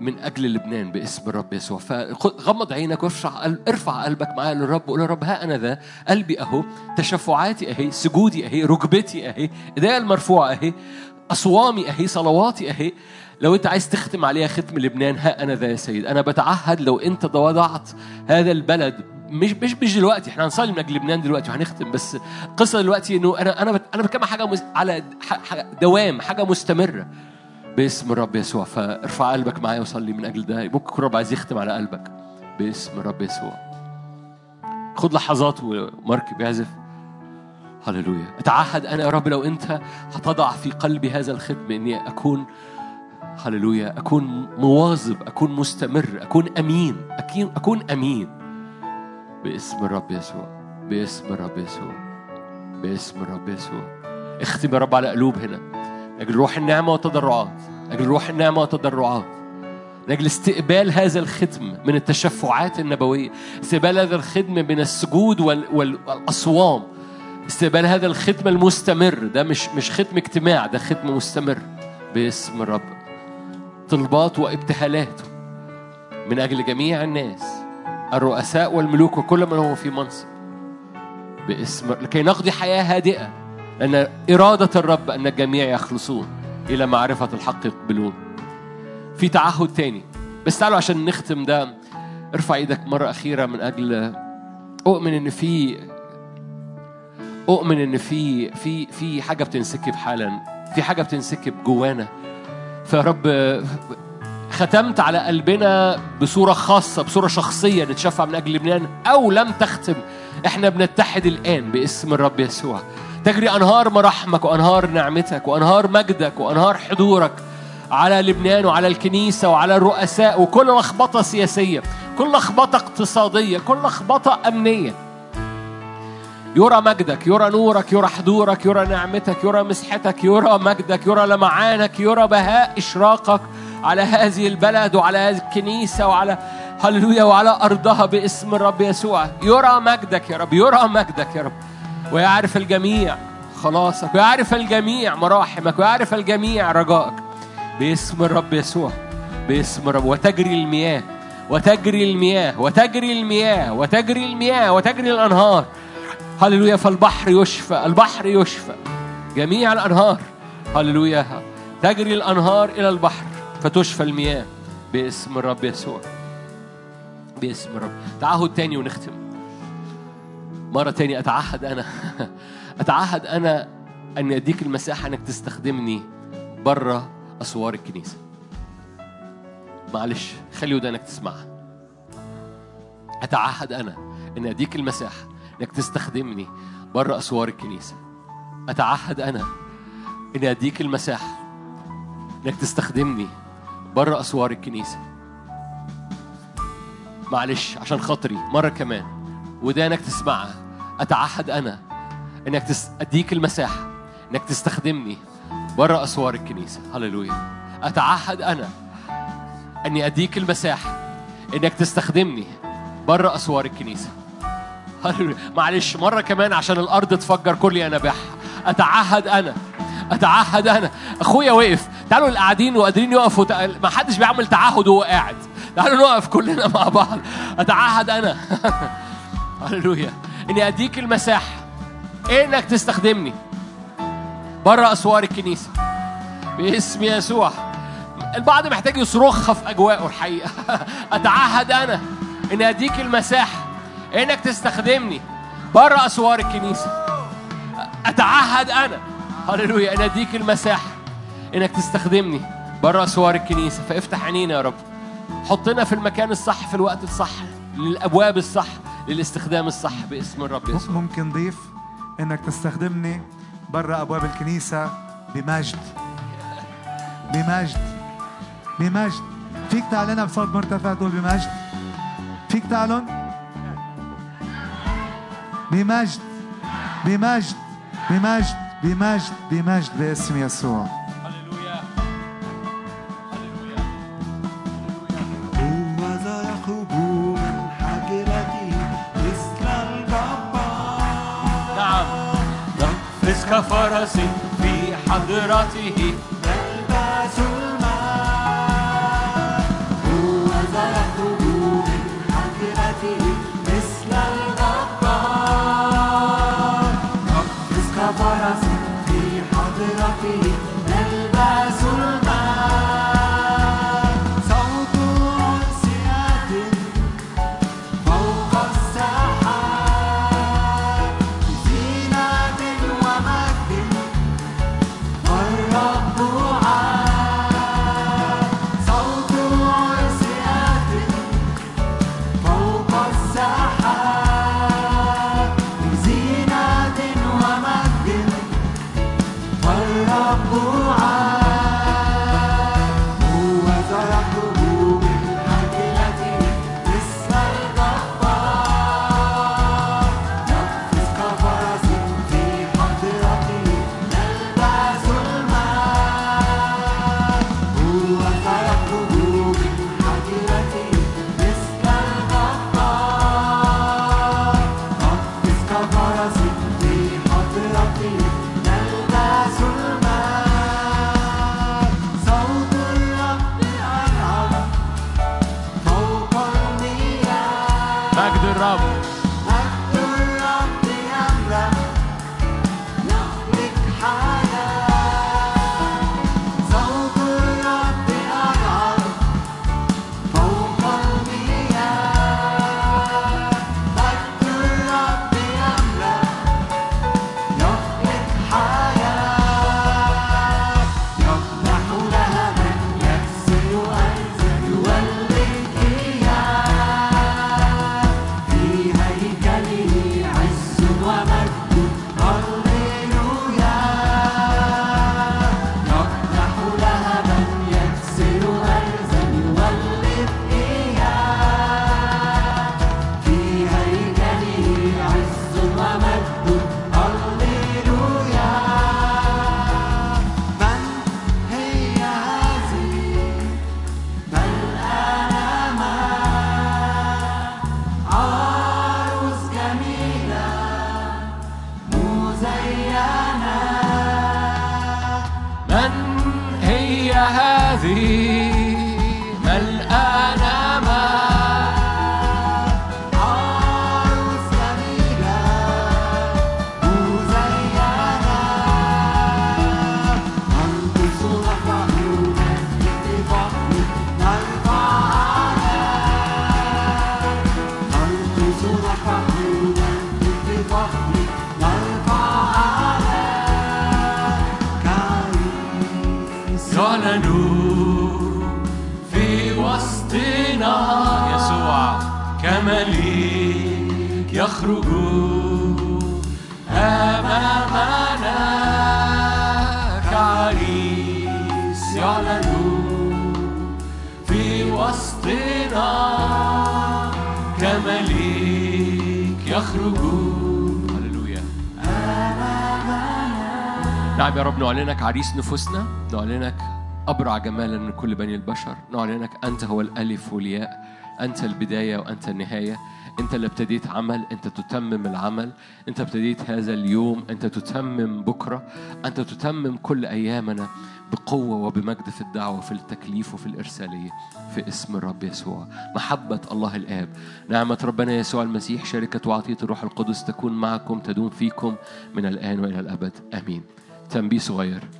من أجل لبنان باسم الرب يسوع. فغمض عينك وارفع ارفع قلبك معايا للرب وقول يا رب ها أنا ذا قلبي أهو تشفعاتي أهي سجودي أهي ركبتي أهي إيديا المرفوعة أهي أصوامي أهي صلواتي أهي. لو انت عايز تختم عليها ختم لبنان ها أنا ذا يا سيد. أنا بتعهد لو انت وضعت هذا البلد. مش مش مش دلوقتي. إحنا هنصلي من أجل لبنان دلوقتي وهنختم بس القصة دلوقتي إنه أنا أنا أنا بتكلم حاجة مس- على ح- ح- دوام حاجة مستمرة. باسم الرب يسوع. فارفع قلبك معايا وصلي من أجل ده. ممكن يكون الرب عايز يختم على قلبك. باسم الرب يسوع. خد لحظات ومارك بيعزف. هللويا. اتعهد أنا يا رب لو أنت هتضع في قلبي هذا الختم إني أكون هللويا. أكون مواظب أكون مستمر أكون أمين اكون أكون أمين. باسم الرب يسوع باسم الرب يسوع باسم الرب يسوع. اختم يا رب على قلوب هنا. أجل روح النعمة والتضرعات أجل روح النعمة والتضرعات. أجل استقبال هذا الختم من التشفعات النبوية. استقبال هذا الختم من السجود وال- وال- والأصوام. استقبال هذا الختم المستمر. ده مش مش ختم اجتماع ده ختم مستمر. باسم الرب. طلبات وابتهالات من أجل جميع الناس الرؤساء والملوك وكل من هو في منصب باسم لكي نقضي حياة هادئة لأن إرادة الرب أن الجميع يخلصون إلى معرفة الحق يقبلون. في تعهد تاني بس تعالوا عشان نختم ده ارفع إيدك مرة أخيرة من أجل أؤمن إن في أؤمن إن في في في حاجة بتنسكب حالا في حاجة بتنسكب جوانا. فيا رب ختمت على قلبنا بصورة خاصة بصورة شخصية نتشفع من أجل لبنان أو لم تختم. إحنا بنتحد الآن باسم الرب يسوع. تجري أنهار مراحمك وأنهار نعمتك وأنهار مجدك وأنهار حضورك على لبنان وعلى الكنيسة وعلى الرؤساء وكل لخبطة سياسية كل لخبطة اقتصادية كل لخبطة أمنية. يرى مجدك يرى نورك يرى حضورك يرى نعمتك يرى مسحتك يرى مجدك يرى لمعانك يرى بهاء إشراقك على هذه البلد وعلى هذه الكنيسة وعلى هللويا وعلى أرضها باسم الرب يسوع. يرى مجدك يا رب يرى مجدك يا رب. ويعرف الجميع خلاصك ويعرف الجميع مراحمك ويعرف الجميع رجائك. باسم الرب يسوع باسم الرب. وتجري المياه وتجري المياه وتجري المياه وتجري المياه وتجري الأنهار. هللويا فالبحر يشفى البحر يشفى. جميع الأنهار هللويا. تجري الأنهار إلى البحر فتشفى المياه باسم الرب يسوع. باسم الرب. تعهد تاني ونختم. مرة تاني أتعهد أنا. أتعهد أنا أن أديك المساحة أنك تستخدمني بره أسوار الكنيسة. معلش خلي ودانك تسمعها. أتعهد أنا أن أديك المساحة إنك تستخدمني بره أسوار الكنيسة. أتعهد أنا إني أديك المساحة إنك تستخدمني بره أسوار الكنيسة. معلش عشان خاطري مرة كمان. ودانك تسمعها أتعهد أنا إنك تس... أديك المساحة إنك تستخدمني بره أسوار الكنيسة. هللويا. أتعهد أنا أني أديك المساحة إنك تستخدمني بره أسوار الكنيسة. هللويا معلش مرة كمان عشان الأرض تفجر كل ينابيعها أتعهد أنا. أتعهد أنا. أخويا وقف. تعالوا اللي قاعدين وقادرين يقفوا. ما حدش بيعمل تعهد وهو قاعد. تعالوا نقف كلنا مع بعض. أتعهد أنا. هللويا. إني أديك المساحة. إنك تستخدمني. بره أسوار الكنيسة. باسم يسوع. البعض محتاج يصرخها في أجواءه الحقيقة. أتعهد أنا. إني أديك المساحة. إنك تستخدمني بره أسوار الكنيسة. أتعهد أنا. هللويا. أن أديك المساحة. إنك تستخدمني بره أسوار الكنيسة. فافتح عينينا يا رب. حطنا في المكان الصح في الوقت الصح للأبواب الصح للاستخدام الصح باسم الرب يسوع. ممكن ضيف إنك تستخدمني برا أبواب الكنيسة بمجد. بمجد. بمجد. فيك تعلنها بصوت مرتفع تقول بمجد. فيك تعلن بمجد بمجد بمجد بمجد بمجد باسم يسوع. هو ذا يخرج من حجرته مثل الجبار نعم كفرس في حضرته نعلنك عريس نفوسنا نعلنك أبرع جمالا من كل بني البشر نعلنك أنت هو الألف والياء أنت البداية وأنت النهاية. أنت اللي ابتديت عمل أنت تتمم العمل. أنت ابتديت هذا اليوم أنت تتمم بكرة. أنت تتمم كل أيامنا بقوة وبمجد في الدعوة وفي التكليف وفي الإرسالية. في اسم الرب يسوع. محبة الله الآب. نعمة ربنا يسوع المسيح شركة وعطية الروح القدس تكون معكم تدوم فيكم من الآن وإلى الأبد. آمين. تنبيه صغير.